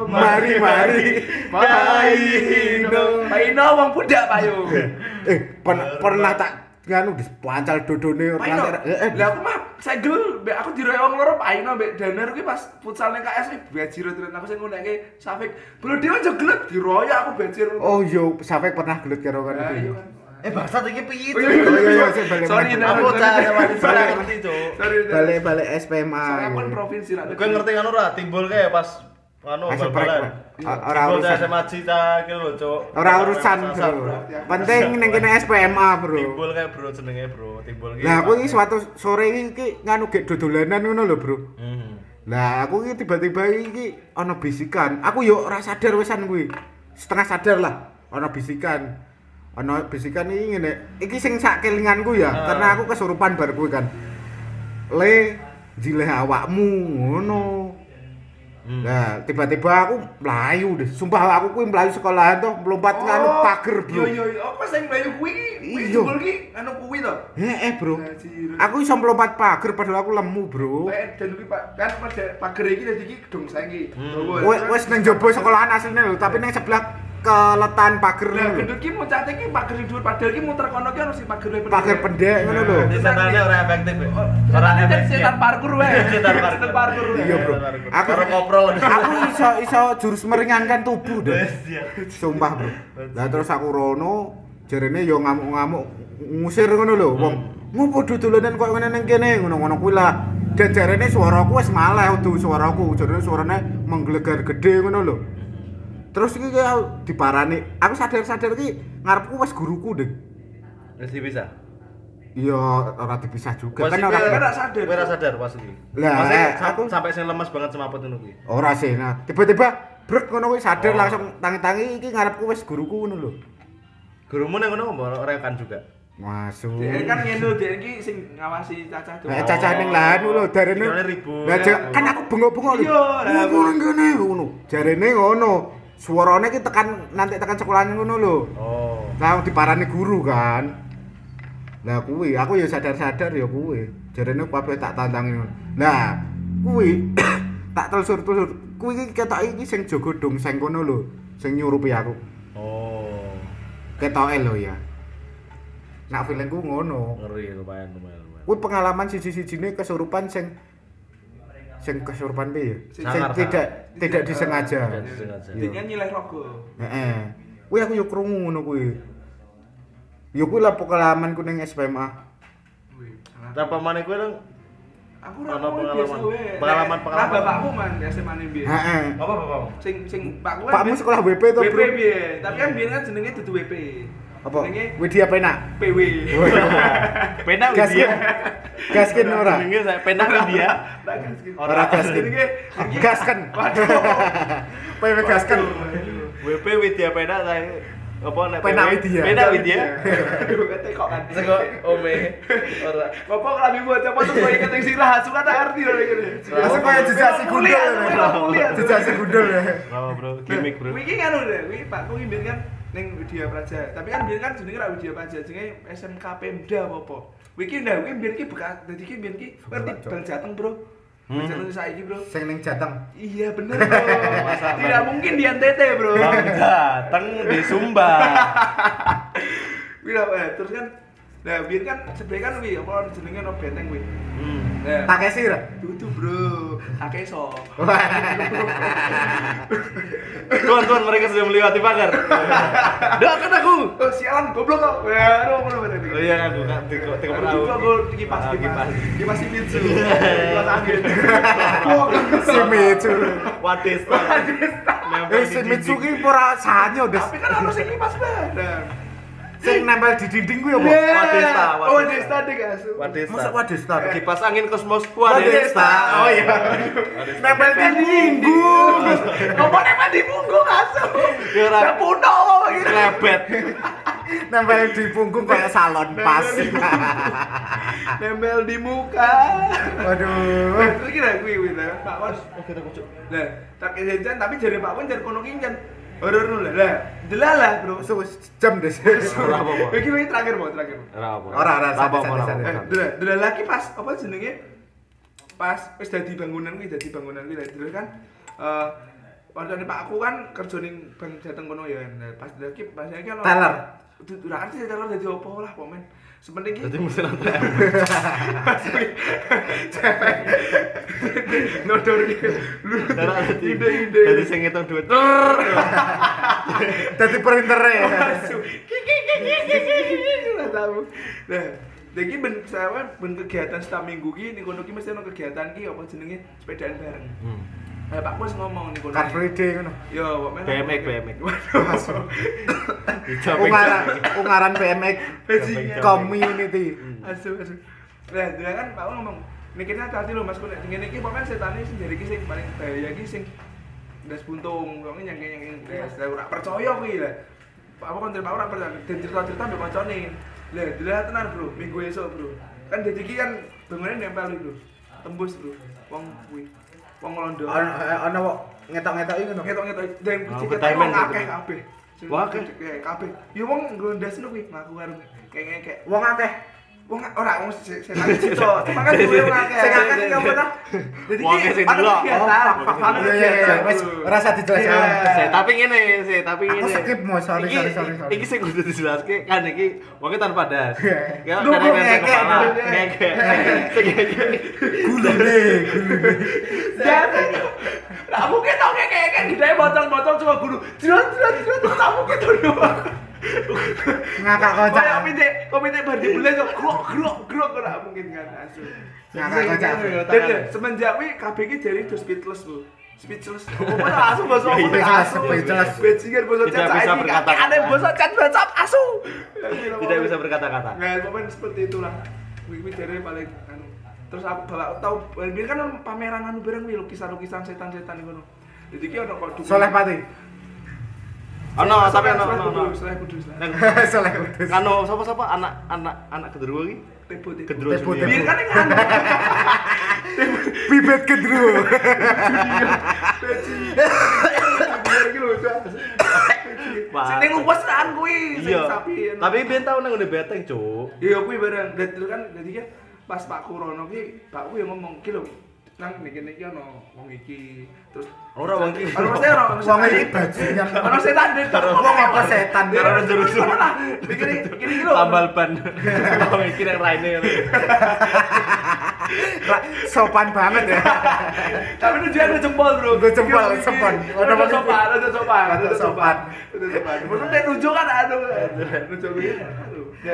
Mari mari. Paino. Paino. Wong budak payo. eh pen- pernah tak nganu dis pancal dodone rantai- eh, eh, Lah aku mah segel, mbek aku diroyok wong loro Paino mbek Danar kuwi pas futsal ning KS iki bajiro terus aku sing nguneke Safik. Bro dhewe aja gelet diroyok aku bajir. oh yo sampai pernah gelut karo kan Nah, iya. Eh bangsat iki piye? Oh, iya, iya, iya, balik Sorry. Nar, Aku Nar. ngerti, Cuk. Balik-balik SPMA Soalnya aku kan gitu. provinsi lah. Gue ngerti kan ora timbul kayak pas anu bal-balan. Prek. Ora urusan. SMA Cita gitu lho, Cuk. ora urusan bro penting ning kene SPMA bro Timbul kayak bro jenenge bro, timbul iki. lah aku iki suatu sore iki nganu gek dodolanan ngono lho bro. Lah aku iki tiba-tiba iki ana bisikan. Aku yo ora sadar wisan kuwi. Setengah sadar lah ana bisikan. Ana bisikan iki ngene. Iki sing sak kelinganku ya, Ah. karena aku kesurupan bar kan. Le jileh awakmu ngono. Hmm. Lah tiba-tiba aku melayu deh. Sumpah aku kuwi melayu sekolahan tuh melompat nganu pager, Bro. Yo yo yo, aku pas sing mlayu kuwi, kuwi Iya. jebul ki anu kuwi to. Heeh, Bro. Aku iso melompat pager padahal aku lemu, Bro. Eh, dan kuwi Pak, kan pager iki dadi iki gedung saiki. Hmm. Wes wes nang jaba sekolahan asline lho, tapi nang sebelah keletan pager Lah lho. gendut ki muncate ki pager dhuwur padahal ki muter kono ki ono sing pager pendek. Pager pendek ngono lho. Di sananya ora efektif. ya. Ora efektif. setan parkur wae. Setan parkur. Iya, Bro. Aku koprol. Aku iso iso jurus meringankan tubuh deh. Iya. Sumpah, Bro. Lah terus aku rono jarene yo ngamuk-ngamuk ngusir ngono lho, wong. Ngopo dodolanan kok ngene ning kene ngono-ngono kuwi lah. Dan jarene suaraku wis maleh udu suaraku, jarene suarane menggelegar gede ngono lho. Terus iki kayak diparani. Aku sadar-sadar iki ngarepku wis guruku deh. Wes bisa. Iya, ora dipisah juga. Pas Kan ora kan ora sadar. Ora sadar pas iki. Lah, eh, aku- sampai sing lemes banget semaput ngono kuwi. Ora sih, nah tiba-tiba brek ngono kuwi sadar Oh. langsung tangi-tangi iki ngarepku wis guruku ngono lho. Gurumu nang ngono mau rekan juga. Masuk. Dia kan ngene dia iki sing ngawasi cacah tuh. Nek cacah ning lahan lho darene. Lah kan aku bengok-bengok lho. Iya, lah. Ngopo nang kene ngono. Jarene ngono. Suarane ki tekan nanti tekan sekolahan ngono lho. Oh. Langsung diparani guru kan. Lah kuwi aku ya sadar-sadar ya kuwi. Jarene kabeh tak tantangi ngono. Lah kuwi tak telusur-telusur. Kuwi ketok iki sing jaga dongseng kono lho, sing nyurupi aku. Oh. Ketoke lho ya. Nak feelingku ngono. Ngeri lumayan lumayan lumayan. Kuwi pengalaman siji-sijine kesurupan sing sing kesurupan piye? Sing tidak tidak disengaja. Tidak disengaja. Iya. Dia nyileh rogo. Heeh. Kuwi aku yo krungu ngono kuwi. Yo kuwi lah pengalamanku ning SPMA. Wih, sangat. Nah, pamane kowe nang Aku ora pengalaman. Pengalaman- pengalaman. bapakku man SMA ne biyen. Heeh. apa bapakmu? Sing sing pakku kan Pakmu sekolah WP to, WP Bro? biyen, tapi kan biyen kan jenenge dudu WP. Apa? Widya Pena. PW. Pena Gaskin. Widya. Gaskin ora. Jenenge saya Pena Widya. Gaskin. Ora gaskin. Gasken. Waduh. PW Gasken. WP Widya Pena saya apa nek Pena? Widya. Pena Widya. Aduh, kate kok kan. Sego ome ora. Bapak lagi buat apa tuh kau iketing sirah, suka tak arti loh ini. Langsung kayak jejak si gundul. Kuliah, Jejak si gundul ya. Oh, Bro, gimmick, Bro. Wiki kan udah, wiki Pak Kuwi kan ning Widya Praja. Tapi kan biyen kan jenenge ra Widya Praja, jenenge SMK Pemda apa-apa. Wiki ndak, wiki biyen ki bekas dadi ki biyen ki ngerti Bang Jateng, Bro. Hmm. Jateng saiki, Bro. Sing ning Jateng. Iya bener bro. Tidak Bang? mungkin di NTT bro. Bang dateng di Sumba. Wih, eh, terus kan, nah biar kan sebenarnya kan wih, apa jenenge no benteng wih. Hmm. Nah, Takeshi ra? Dudu bro, akeso. Tuan, tuan, mereka sudah melewati pagar. Doakan aku. Oh sialan goblok kok. Ya, aduh bener bener. Oh iya kan, bukan tiga tiga Aduh, perahu. gue kipas Ah, kipas kipas. Shimizu kipas angin Wah, Si Mitsu. Wadesta. Eh si Mitsu ki ora sanyo des. tapi kan harus kipas badan Sing nempel di dinding kuwi apa? Wadesta, oh Wadesta. Wadesta deh asu Wadesta. Masa Wadesta? Kipas angin kosmos Wadesta. Oh iya. Nempel di punggung. ngomong emang di punggung asu Ya, ya puno gitu Lebet. Nempel di punggung kayak salon pas. nempel di muka Waduh. Terus kira gue gue lah, Pak Wan. Nah, tak jajan tapi jadi Pak Wan jadi kono kincan. Horor nu lah. Lah, delalah, Bro. Wis jam des. Ora apa-apa. Iki iki terakhir, Bro, terakhir. Ora apa. Ora, ora, Apa, santai, apa, santai, apa, santai. Eh, apa. delal, delal lagi pas apa jenenge? Pas wis dadi bangunan kuwi, dadi bangunan kuwi. Lah, Delal kan eh Waktu Pak aku kan kerja ning Bang Jateng kono ya. Pas lagi pas lagi kan Teller. Ora arti teller dadi opo lah, pomen. Sepenting ki Jadi mesti nanti. nodor ki. Lu Ora dadi. ide-ide. Dadi sing ngitung duit. Dadi printer ya. Masuk. Kiki kiki kiki kiki. Ora tahu. Nah, lagi ben saya ben kegiatan setiap minggu ki ning kono ki mesti ono kegiatan ki apa jenenge sepedaan bareng. Hmm. Nah, Pak Bos ngomong kono. Car Free Day ngono. Yo. BMX, BMX. Ungaran ungaran BMX community. Asu, asu. Nah, dia kan Pak Bos ngomong, "Mikirnya hati lho Mas, kok nek ngene iki pokoknya setane sing jari iki sing paling bahaya iki sing ndas buntung, kok nyangke-nyangke ndas. Lah ora percaya kuwi lah. Pak Bos kan terima ora percaya. Dan cerita-cerita mbek kancane. Lah, dia tenan, Bro. Minggu esuk, Bro. Kan dadi iki kan bangunane nempel Bro. Tembus, Bro. Wong kuwi. wong londo ana eh, wong ngetok-ngetoki iku Ngetok-ngetoki dan kita akeh kabeh. Wong eh, kabeh. Ya wong ngendes nu kuwi aku karo kayak kayak wong akeh. Wong ora wong sing cito. Cuma kan duwe wong akeh. Sing akeh iki apa ta? Dadi Wong. Oh, iya, iya, iya. Wes, ora usah dijelaskan. Iya. Tapi ngene sih, tapi Aku ngene. skip, Mo. Sorry, Iki- sorry, sorry. Iki sing kudu dijelaske kan iki wonge tanpa das. Ya ngekek, kepala, lu? ngekek. Sing ngekek. Gulune, gulune. Jadi Nah, mungkin tau kayak kayak gede bocor-bocor cuma guru. Jelas jelas jelas tak mungkin doang. Ngakak kocak. Kayak komite komite bar dibeli kok grok grok grok ora mungkin kan asu. Ngakak kocak. Dan semenjak wi jadi itu speechless bu. Speechless. Oh, mana asu apa? Speechless, Asu. speechless. Bajingan Tidak chat bisa saiki. Ada bahasa chat WhatsApp asu. Tidak bisa berkata-kata. Nah, pokoknya seperti itulah. Wih, dari paling anu. Terus aku bawa tahu, biar kan pameran anu bareng wi lukisan-lukisan setan-setan ngono. Jadi ki ono kok Soleh Pati. Ono tapi ono ono. Soleh Kudus lah. Soleh Kudus. kano sapa-sapa anak anak anak kedua iki? Tebo tebo. Kedua Tebo, Junior. Biar kan yang. Bibit kedru. Biar iki lho. Wah. Sing ning luwes kan kuwi, sing Iya. sapi. Tapi ben tau nang ngene beteng, Cuk. Iya kuwi bareng. Terus kan jadi kan pas Pak Kurono ki, Pak kuwi ngomong ki lho. Nang niki niki ono wong iki. Terus Ora wong iki. Ono mesti ono Wong setan. iki bajingan. Ono setan deh. Wong apa setan? Ya Ono ono jeruk jeruk lah. Iki iki iki lho. Tambal ban. Wong iki nang raine. Ra- Sopan banget ya. Tapi itu dia ada jempol bro. Ada jempol, sopan. apa sopan, ada sopan, Ada ada sopan. ada sopan. Dia nunjuk kan aduh, nunjuk gitu. Aduh. Ya,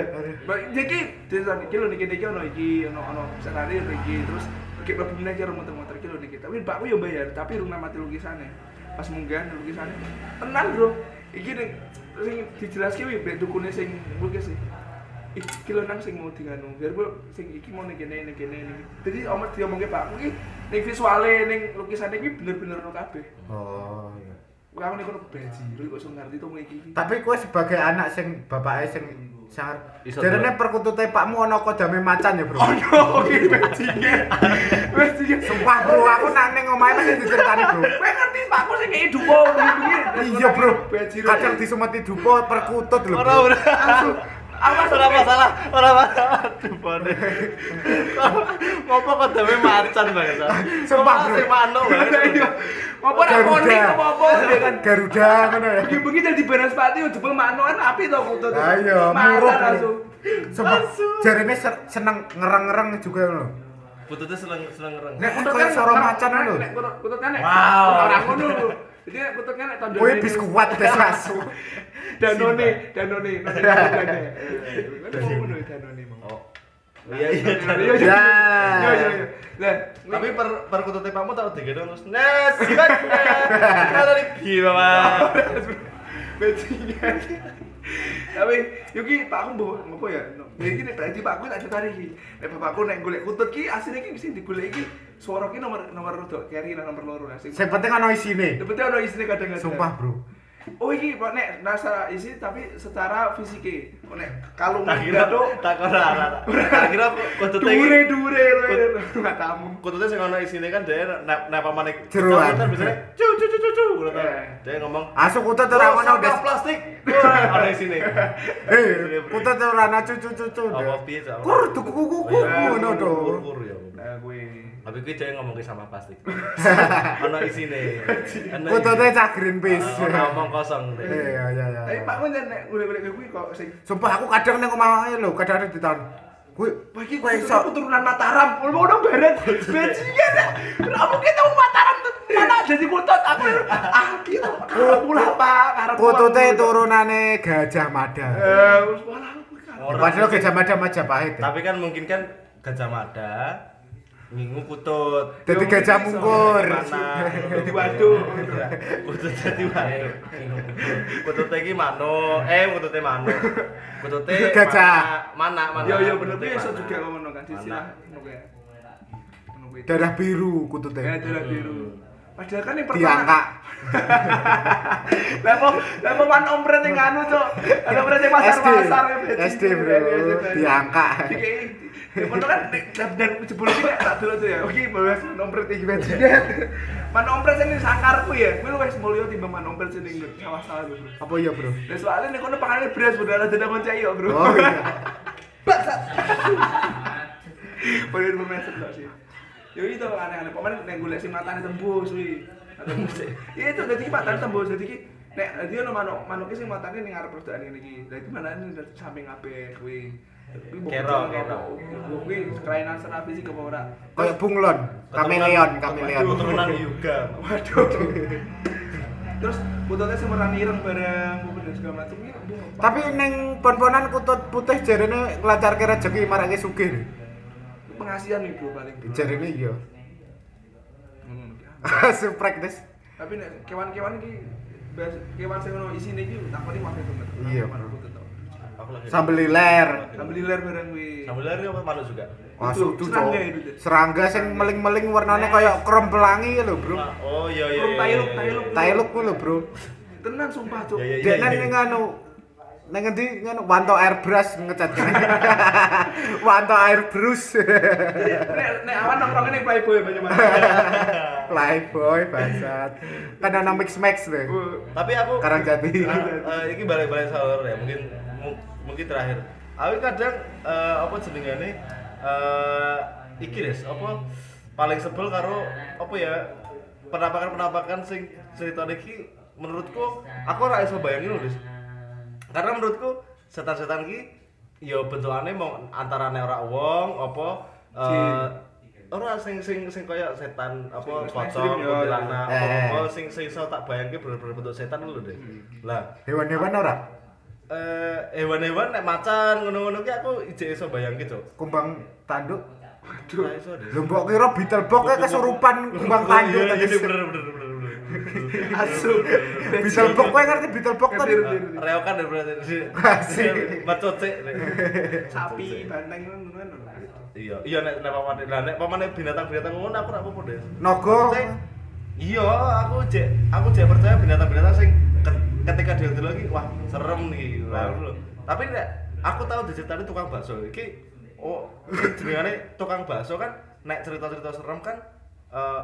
Jadi jadi iki lho niki niki ono iki ono ono ono iki terus iki mlebu meneh karo muter-muter niki. Tapi Pak yo bayar, tapi rung mati lukisannya. Pas munggah lukisannya. Tenan bro. Iki ning sing dijelaske wi brek dukune sing mungkin sih iki lho nang sing mau diganu biar gue sing iki mau ning kene ning kene ning jadi omong diomongke Pak iki ning visuale ning lukisane iki bener-bener ono kabeh Oh iya. Aku nih kono beji, lu kok ngerti iki iki. Tapi kowe sebagai anak sing bapake sing Iso jarene perkutute pakmu ana kodame macan ya, Bro. Oh, iki bejine. Bejine. Sumpah, Bro, aku nak ning omahe mesti diceritani, Bro. Kowe ngerti Pakku sing ngeki dupo. Iya, Bro. Kadang disumeti dupo perkutut lho, Ora ora. Apa Ora masalah, ora masalah. Dupone. Ngopo kok dewe macan banget. Sumpah. Sing manuk. Iya. Nak konik apa apa ya kan. Garuda ngono ya. Iki bengi dadi Banaspati yo jebul manoan api to kutut. Ayo, Mata murup. langsung. Sumpah, jarene ser- seneng ngereng-ngereng juga ngono. Pututnya seneng seneng reng. Nek kan suara nek- macan nek- lho. nek kan. Wow. Ora ngono lho. Jadi nek kutut kan nek tandone. Kowe bis kuat des asu. Danone, Danone, Danone. Ya Danone mau. Oh. Iya iya. Iya, iya. Ya. Iya, iya, iya. Lah, Tapi per per kutute pakmu tak digendong terus. Nes, sikat. Kalau di gimana? bajingan. Tapi Yuki Pak aku mbok ngopo ya? Iki nek berarti Pak aku tak cetari iki. Nek bapakku nek golek kutut ki asline ki sing digolek iki suara ki nomor nomor rodok carry nomor loro lah sing. Sing penting ana isine. Yang penting ono isine kadang-kadang. Sumpah, Bro. Oh iki Pak nek nasa isi tapi secara fisike. Oh nek kalung Tak kira tuh tak ora ora. Tak kira kutute dure iki dure matamu. kututnya sing ana isine kan dia nek nek pamane Jeroan. kan biasanya cu cu cu cu cu ngono kan. Eh. Dia ngomong Asu kutut ora "Oh, ngono, sampah Des. plastik. Ana isine. Eh, kutut ora ana cucu-cucu. Apa piye? Kur tuku kuku Oh, iya. ngono to. Kur kur ya. Nah kuwi. Tapi kuwi dia ngomong ke sampah plastik. Ana isine. Isine. cah Greenpeace. Ana omong kosong. Eh, Iya, iya, iya. Tapi Pak Mun nek golek-golek kuwi kok sing Sumpah aku kadang ning omahe lho, kadang ada di tahun. Kuwi Bagi kowe kowe iso keturunan Mataram, mau udah barat, bajingan ya. Kamu kita mau Mataram mana jadi kutut aku ah kita karep pula pak, karep kutute turunane Gajah Mada. Eh, wis malah. Padahal Gajah Mada Majapahit. ya. Tapi kan mungkin kan Gajah Mada ngingu putut. Dadi Yo, gajah mungkur. Jadi waduk. Putut jadi manuk. Pututnya iki manuk, eh pututnya manuk. Pututnya Gajah. Mana mana. Yo yo bener tuh iso mana. juga ngono kan sisilah ngono. Ngono kuwi. Darah biru kutute. Ya darah biru. Padahal kan yang Diangkat. Lah kok lah kok man ompret yang anu, Cok. Ada ompret yang pasar-pasar ya. SD, bro. Diangkat. Dikei. Ya bener kan dan dan jebul iki tak dulu tuh ya. Oke, bahas man ompret iki bajingan. Man ompret sing sakarku ya. Kuwi wis mulya timbang man ompret sing ning sawah-sawah lho, Bro. Apa iya, Bro? Lah soalnya nek kono pakane beras bener ada nang cai yo, Bro. Oh iya. Bangsat. Boleh bermeset enggak sih? Ya itu aneh-aneh. Pokoknya nek golek sing matane tembus kuwi. Tembus. Ya itu dadi matane tembus dadi ki nek dadi ono manuk manuk sing matane ning arep rodokan ngene iki. Lah iki manane samping kabeh kuwi. Kero, kero. Kuwi kelainan secara fisik apa ora? Kayak bunglon, kameleon, kameleon. Keturunan Yuga. Waduh. Terus pututnya sing warna ireng bareng dan segala macam iki. Tapi ning pon-ponan kutut putih jarene nglancarke rezeki marake sugih. pengasihan nih bro paling. Jarene iya. Suprek des. Tapi nek kewan-kewan iki kewan sing ono isine iki takoni wae banget. Iya, Sambel liler. Sambil liler bareng kuwi. Sambal lari apa manuk juga? Masuk Itu, tuh, serangga itu. Serangga sing meling-meling warnane kaya krom pelangi lho, Bro. Ah, Oh iya iya. Iya, tailuk, iya. tailuk. Tailuk ku lho, Bro. Tenan sumpah, Cuk. Iya, iya, iya. Dek nang ning anu nang ngendi ngono Wanto airbrush ngecat Wanto airbrush Nek nek awan nongkrong ning Playboy banyak banget. Playboy bangsat kan ana mix max deh Tapi aku Karang Jati. Eh, iki balik-balik salur ya, mungkin mu- mungkin terakhir. Aku kadang eh, apa jenengane eh iki Des, apa paling sebel karo apa ya penampakan-penampakan sing cerita iki menurutku aku ora iso bayangin lho, Des. Karena menurutku setan-setan ki ya bentukane mau antarane ora wong apa eh ora sing sing sing kaya setan apa pocong ya, kuntilanak ya. apa apa sing sing iso tak bayangke bener-bener bentuk setan lho deh. Lah hewan-hewan ora eh hewan-hewan nek macan ngono-ngono ki aku ijek iso bayangke, Cuk. kumbang tanduk deh. lho mbok kira Beetlebok kayak kesurupan kumbang tanduk Iya, tadi iya, bener bener bener. Asu. Beetlebox kowe ngerti Beetlebox ngerti. Reokan ya berarti. Asik. Macocek. Sapi, banteng ngono kan. Iya, iya nek nek pamane lah nek pamane binatang-binatang ngono aku ora apa-apa deh. Naga. Iya, aku jek aku jek percaya binatang-binatang sing ketika dia dulu lagi wah serem nih ngono lho. Tapi nek aku tahu diceritain tukang bakso iki oh jenengane tukang bakso kan nek cerita-cerita serem kan eh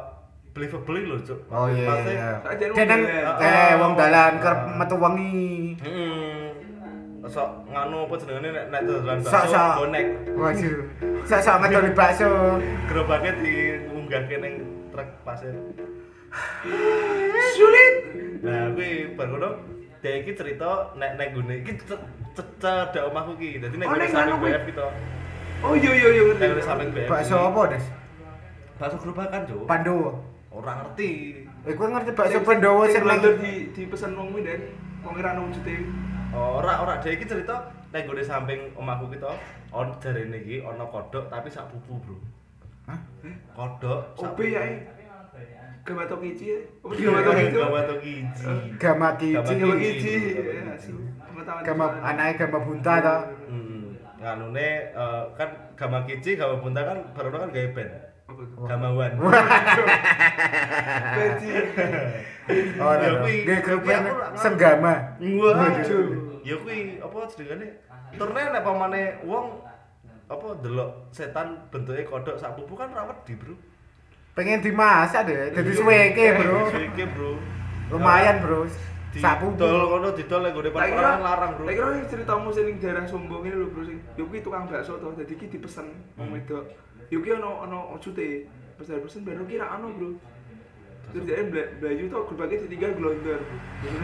believable lho, Cuk. Oh iya Maksudnya, iya. Jadi wong Jeneng dalan. eh wong dalan kerep metu wengi. Hmm. Sok nganu apa jenengane nek nek dodolan Sok bakso sok. bonek. Waduh. Sak-sak ngedoli bakso. Gerobaknya diunggahke ning truk pasir. Sulit. Nah, kuwi bar ngono dia iki cerita nek nek gune iki ce- ce- cedek omahku iki. Dadi nek Oh, gune samping? BF gitu. Oh iya iya iya Nek gune samping BF. Bakso apa, Des? Bakso gerobakan, Cuk. Pandowo. Ora ngerti. Eh kowe ngerti bakso Pandowo sing nang di di pesen wong kuwi Den. Wong ora ono wujude. Ora ora dia iki cerita nek gune samping omahku gitu. On jarene iki ana kodhok tapi sak pupu, Bro. Hah? Kodhok sak Obe ya. Gamato kici. Apa sih Gamato gamato kici? Gamato kiji. Gama Kiji. Ya, anake Gama Bunta to. Hmm. Nganune eh, kan Gama Kiji, Gama Bunta kan baru kan gawe band. Gamawan. Gaji. Oh, Ya, ora. kuwi. Grup ngerti. Senggama. Waduh. Ya kuwi apa jenengane? Turne nek pamane wong apa delok setan bentuke kodhok sak pupu kan ora wedi, Bro. Pengen dimasak deh, jadi suweke, Bro. Suweke, Bro. Lumayan, Bro. Sapu. Didol kono didol nek gone perang larang, Bro. Tak kira ceritamu sing ning daerah Sombong ini lho, Bro sing yo kuwi tukang bakso to. Dadi iki dipesen wong Hmm. wedok. Yo kuwi ono ono ojute. Pas dari pesen baru kira ono, Bro. Terus dia bela- Blayu tuh gerbangnya. Jadi di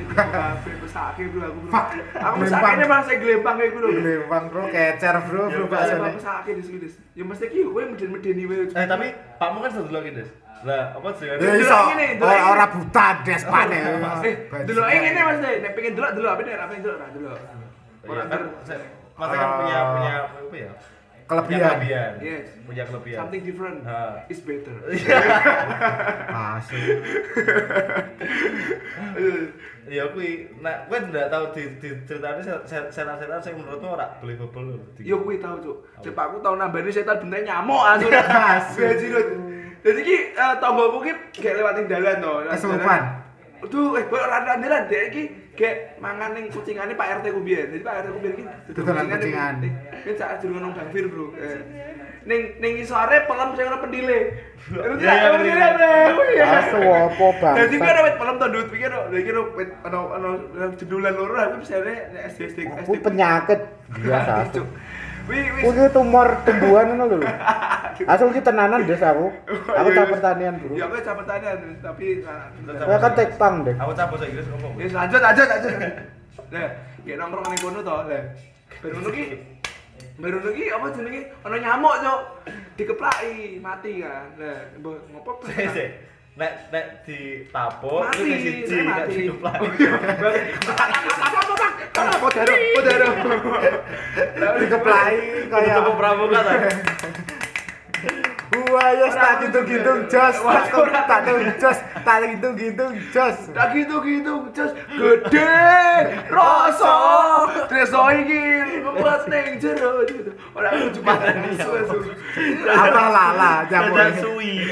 kafe pesake bro aku bro. Aku Glempang. pesake ini malah saya gelempang kayak bro. Lewang, Bro, kecer, Bro, Ya, Bro Pak, baksone. Pesake di sini. Ya mesti ki kowe meden-medeni wae. Eh tapi pakmu kan satu lagi, Des. Lah, apa jenengane? Ya Delok iso. ngene, delok Ora ngene. ora buta des pane. Eh, delok eh ngene Mas, nek pengen delok delok apa nek ora pengen delok ora delok. Iya, Ora kan, Masa kan punya punya apa ya? Punya Kelebihan. kelebihan. Yes. Punya kelebihan. Something different Ha. is better. Masuk. Ya kuwi, nek kowe ndak tahu di di ceritane setan-setan sing menurutmu ora believable lho. Yo kuwi tau, Cuk. Cek aku tau nambani setan bentar nyamuk asu. Asu. Lho. Dadi ki eh, tanggoku ki gek lewat ning dalan to. Kesurupan. Aduh, eh ora dalan dek iki gek mangan ning kucingane Pak RT ku biyen. Jadi Pak RT ku biyen ki duduk Dodolan kucingan. kucingan. Ki sak durung nang Bangfir, Bro. Eh. Ning ning isore pelem sing ono pendile. Pendile, bener. Bro. Iya. Asu opo bang? Jadi kan ada wit pelem to ndut pikir kira wit ono ono jendulan loro aku bisa SD SD Aku penyakit biasa. Kuwi tumor tumbuhan ngono lho. Asal ki tenanan des aku. Aku tak pertanian, Bro. Ya aku capek tanya tapi nah, Saya kan tekpang deh. Aku cabut saya Inggris ngomong. Ya lanjut lanjut lanjut. Nah, kayak nongkrong ning kono to, lah. Baru ngono ki baru ngono ki apa jenenge ana nyamuk, Cuk. Dikeplaki, mati kan. Lah, ngopo? Sik. Nek nek ditapuk itu siji saya nek? Apa podaro, podaro. Dikeplai Kayak kayak pramuka ta. Wah, yes, tak gitu-gitu jos. Tak tak jos, tak gitu-gitu jos. Tak gitu-gitu, just gede, rasa, desa iki ngebuat ning jero gitu. Ora aku asu-asu. Apa lala jamur. suwi.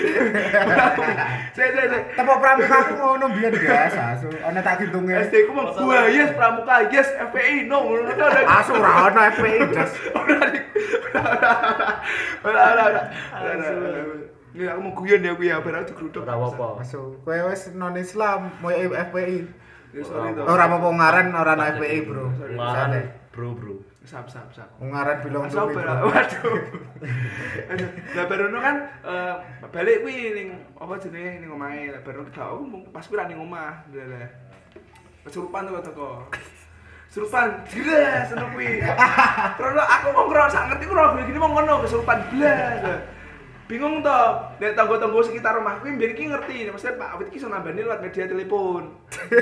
Sik sik. Tepuk pramuka aku ngono biyen biasa. Asu, ana tak hitunge. SD ku mah gua yes pramuka yes FPI no. Asu ora ono FPI das. Ora. Ora ora ora. Nggak aku mau guyon ya aku ya biar aku digeruduk. Ora apa-apa. Asu, kowe wis non Islam, mau FPI. Ya sorry to. Ora apa-apa ngaran ora FPI, Bro. Santai. bro bro. Sap sap sap. Ngaran bilang Bro. Waduh. Aduh, Lah baru nu kan eh, balik kuwi ning apa jenenge ning omahe. Lah aku mung- pas kuwi ra ning omah. Lah. Kesurupan tuh teko. Kesurupan, jelas ngono kuwi. Terus aku mau ngerasa sak ngerti ku ora gini mau ngono kesurupan jelas. Bingung toh, nek tangga-tangga sekitar rumah kuwi mbiyen iki ngerti, maksudnya Pak Awit iki iso nambani lewat media telepon.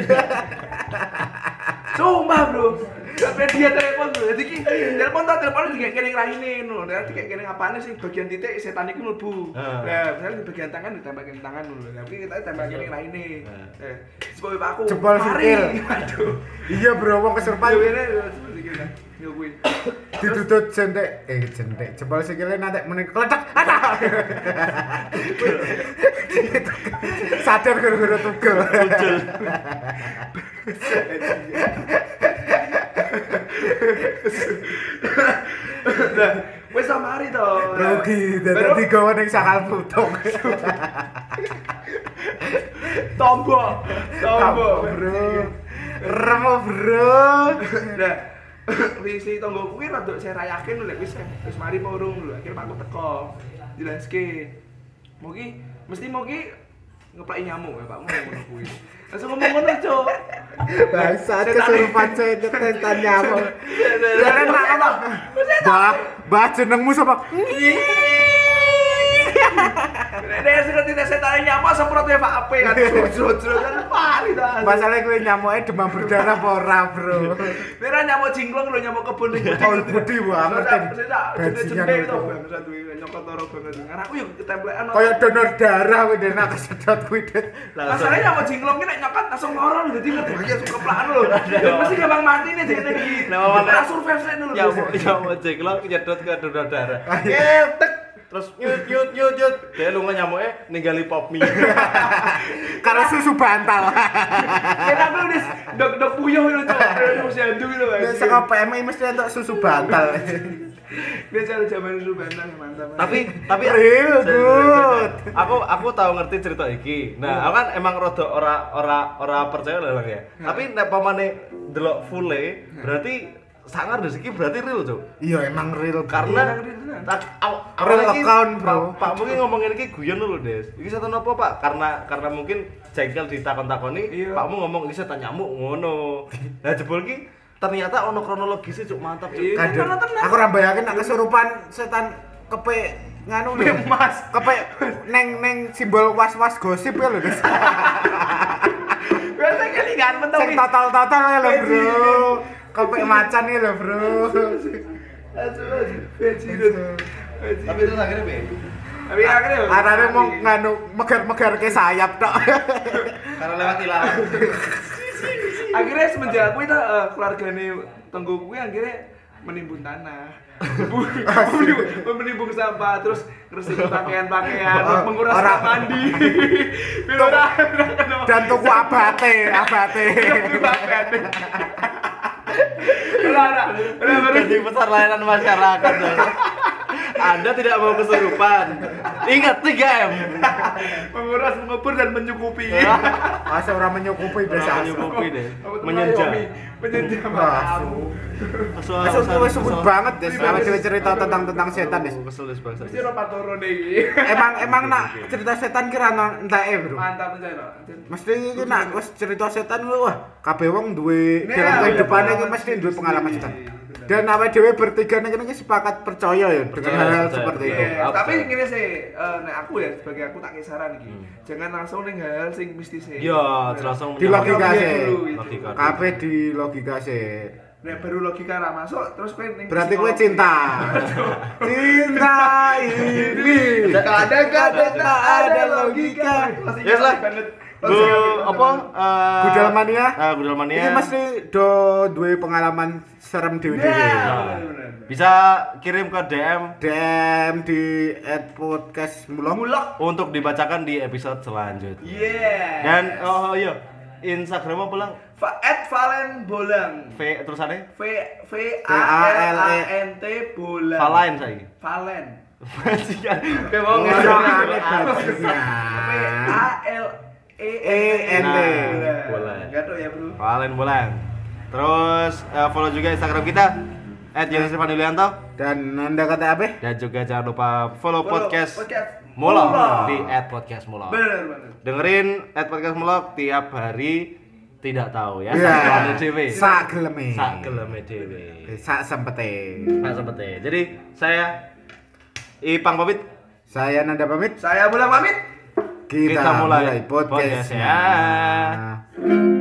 Sumpah bro, media telepon tuh. Jadi ki telepon tak telepon di kene raine ngono. Nanti kayak kene apane sih bagian titik setan iku mlebu. Ah. Nah, misalnya di bagian tangan ditembak kene tangan dulu. Tapi kita tembak kene raine. Ah. Eh, sebab Pak aku. Jempol sikil. Waduh. Iya bro, wong kesurupan Yo jempol sikil kan. Yo kuwi. Ditutut jendek eh jendek jebol sikile nanti muni kletek ada. Sadar gara-gara tugel. Nah, wis ta mari to. rugi. Dadi digawa ning sakal putung. Tombok. Tombok. bro. Remo bro. Nah, visi tonggo kuwi rada saya rayakin lho wis wis mari apa urung lho. Akhir aku teko. Jelaske. Mugi mesti mugi ngeplaki nyamuk ya Pak ngono kuwi. Langsung ngomong ngono, Cuk. Bangsat Setan- kesurupan setan setan nyamuk. Jangan nak ngomong. Bah, bah jenengmu sapa? Nek sing tidak setan nyamuk semprot ya Pak Ape kan. Jujur kan mari ta. Masalahnya kowe nyamuknya demam berdarah apa ora, Bro? Nek nyamuk jinglong lho nyamuk kebun ning Oh, budi banget. Bajingan itu. itu. Bangsa duwe nyokot loro banget. Karena aku yo ketemplekan. Kayak donor darah kowe dene kesedot kuwi. Masalahnya nyamuk jinglong ki nek nyokot langsung loro lho dadi ngerti aja suka pelan lho. Dan Mesti gampang mati nih jadi iki. Ora survive sih dulu. Ya ya mau jeglok nyedot ke donor darah. Ketek terus nyut nyut nyut nyut. Dia lu nyamuknya ninggali pop mie. Karena susu bantal. Kira aku udah dok dok puyuh lho cok. Mesti andu lho. Nek saka PMI mesti entuk susu bantal. Biasa zaman dulu bantal mantap. tapi tapi Real good. aku aku tahu ngerti cerita iki. Nah, aku kan emang rada ora ora ora percaya lah ya. Tapi nek pamane delok fulle berarti sangar rezeki berarti real, Cuk. Iya emang real Karena Iya, real, account, bro. Pak, Pak mungkin ngomongin iki guyon dulu, Des. Iki setan apa, Pak? Karena karena mungkin jengkel ditakon-takoni, Iya. Pakmu ngomong iki setan nyamuk ngono. Nah, jebol ki ternyata ono kronologisnya, Cuk. Mantap, Cuk. Iya. Tenang. aku ora bayangin nek kesurupan setan kepe nganu lho. Mas. Kepe neng neng simbol was-was gosip ya lho, Des. Biasa kelingan mentok. Sing total-total ya lho, Bro. Kepe macan ya lho, Bro. Tapi terus akhirnya be. Tapi akhirnya Arane mau nganu megar-megar ke sayap tok. Karena lewat ilang. akhirnya semenjak aku itu uh, keluarga nih tenggu gue akhirnya menimbun tanah menimbun, menimbun sampah terus ngersihin pakaian-pakaian Oh, menguras orang- mandi Dan tuku abate, abate. pakaian ora baru Jadi besar layanan masyarakat. Anda tidak mau kesurupan. Ingat 3M. menguras mengubur dan menyukupi Masa ora menyukupi Orang desa. menyukupi deh. Menyenja. Menyenja Masuk kowe kesel. sebut banget Des. dhewe cerita tentang tentang setan Des. Kesel des bangsa. mesti ora patoro nih Emang emang nak cerita setan kira ana enteke, Bro. mantap aja no Mesti iki nak wis cerita setan wah kabeh wong duwe dalam kehidupannya iki pengalaman mesti duwe pengalaman setan. Dan awake dhewe bertiga ning kene sepakat percaya ya dengan hal-hal percaya. seperti itu. Iya, tapi gini sih, eh, nek aku ya sebagai aku tak kisaran iki. Hmm. Jangan langsung ning hal sing mistis sih. Iya, langsung Di logika sih. dulu itu. Logika. Kabeh di logika sih. Nek baru logika ra masuk, terus kowe ning Berarti kowe cinta. cinta ini Kadang-kadang tak ada logika. Yes lah. Bu, apa? eh, Gudal mania? Ah, Gudal mania. Ini mesti do duwe pengalaman serem dhewe-dhewe. Nah, Nah, bener-bener. Bisa kirim ke DM DM di @podcast mulok. Mulok. untuk dibacakan di episode selanjutnya. Yeah. Dan oh iya, Instagram apa lang? At Valen Bolang. V terusannya? V V A L A N T Bolang. Valain saya. Valen. Bajingan. Kayak mau V. A L E E N T. Nah, Bolang. Gaduh ya, Bro. Valen Bolang. Terus eh, follow juga Instagram kita @yohanes.yulianto Dan Anda kata apa? dan juga jangan lupa follow, Follow podcast, podcast Mulok Mulok. di @podcastmulok. Bener bener. Dengerin @podcast Mulok tiap hari tidak tahu ya. Iya. Dhewe. Sak geleme. Sak geleme dhewe. Sak sempete. Sak sempete. Jadi saya Ipang pamit. Saya Nanda pamit. Saya Bolang pamit. Kita, Kita mulai mulai, podcast podcast ya.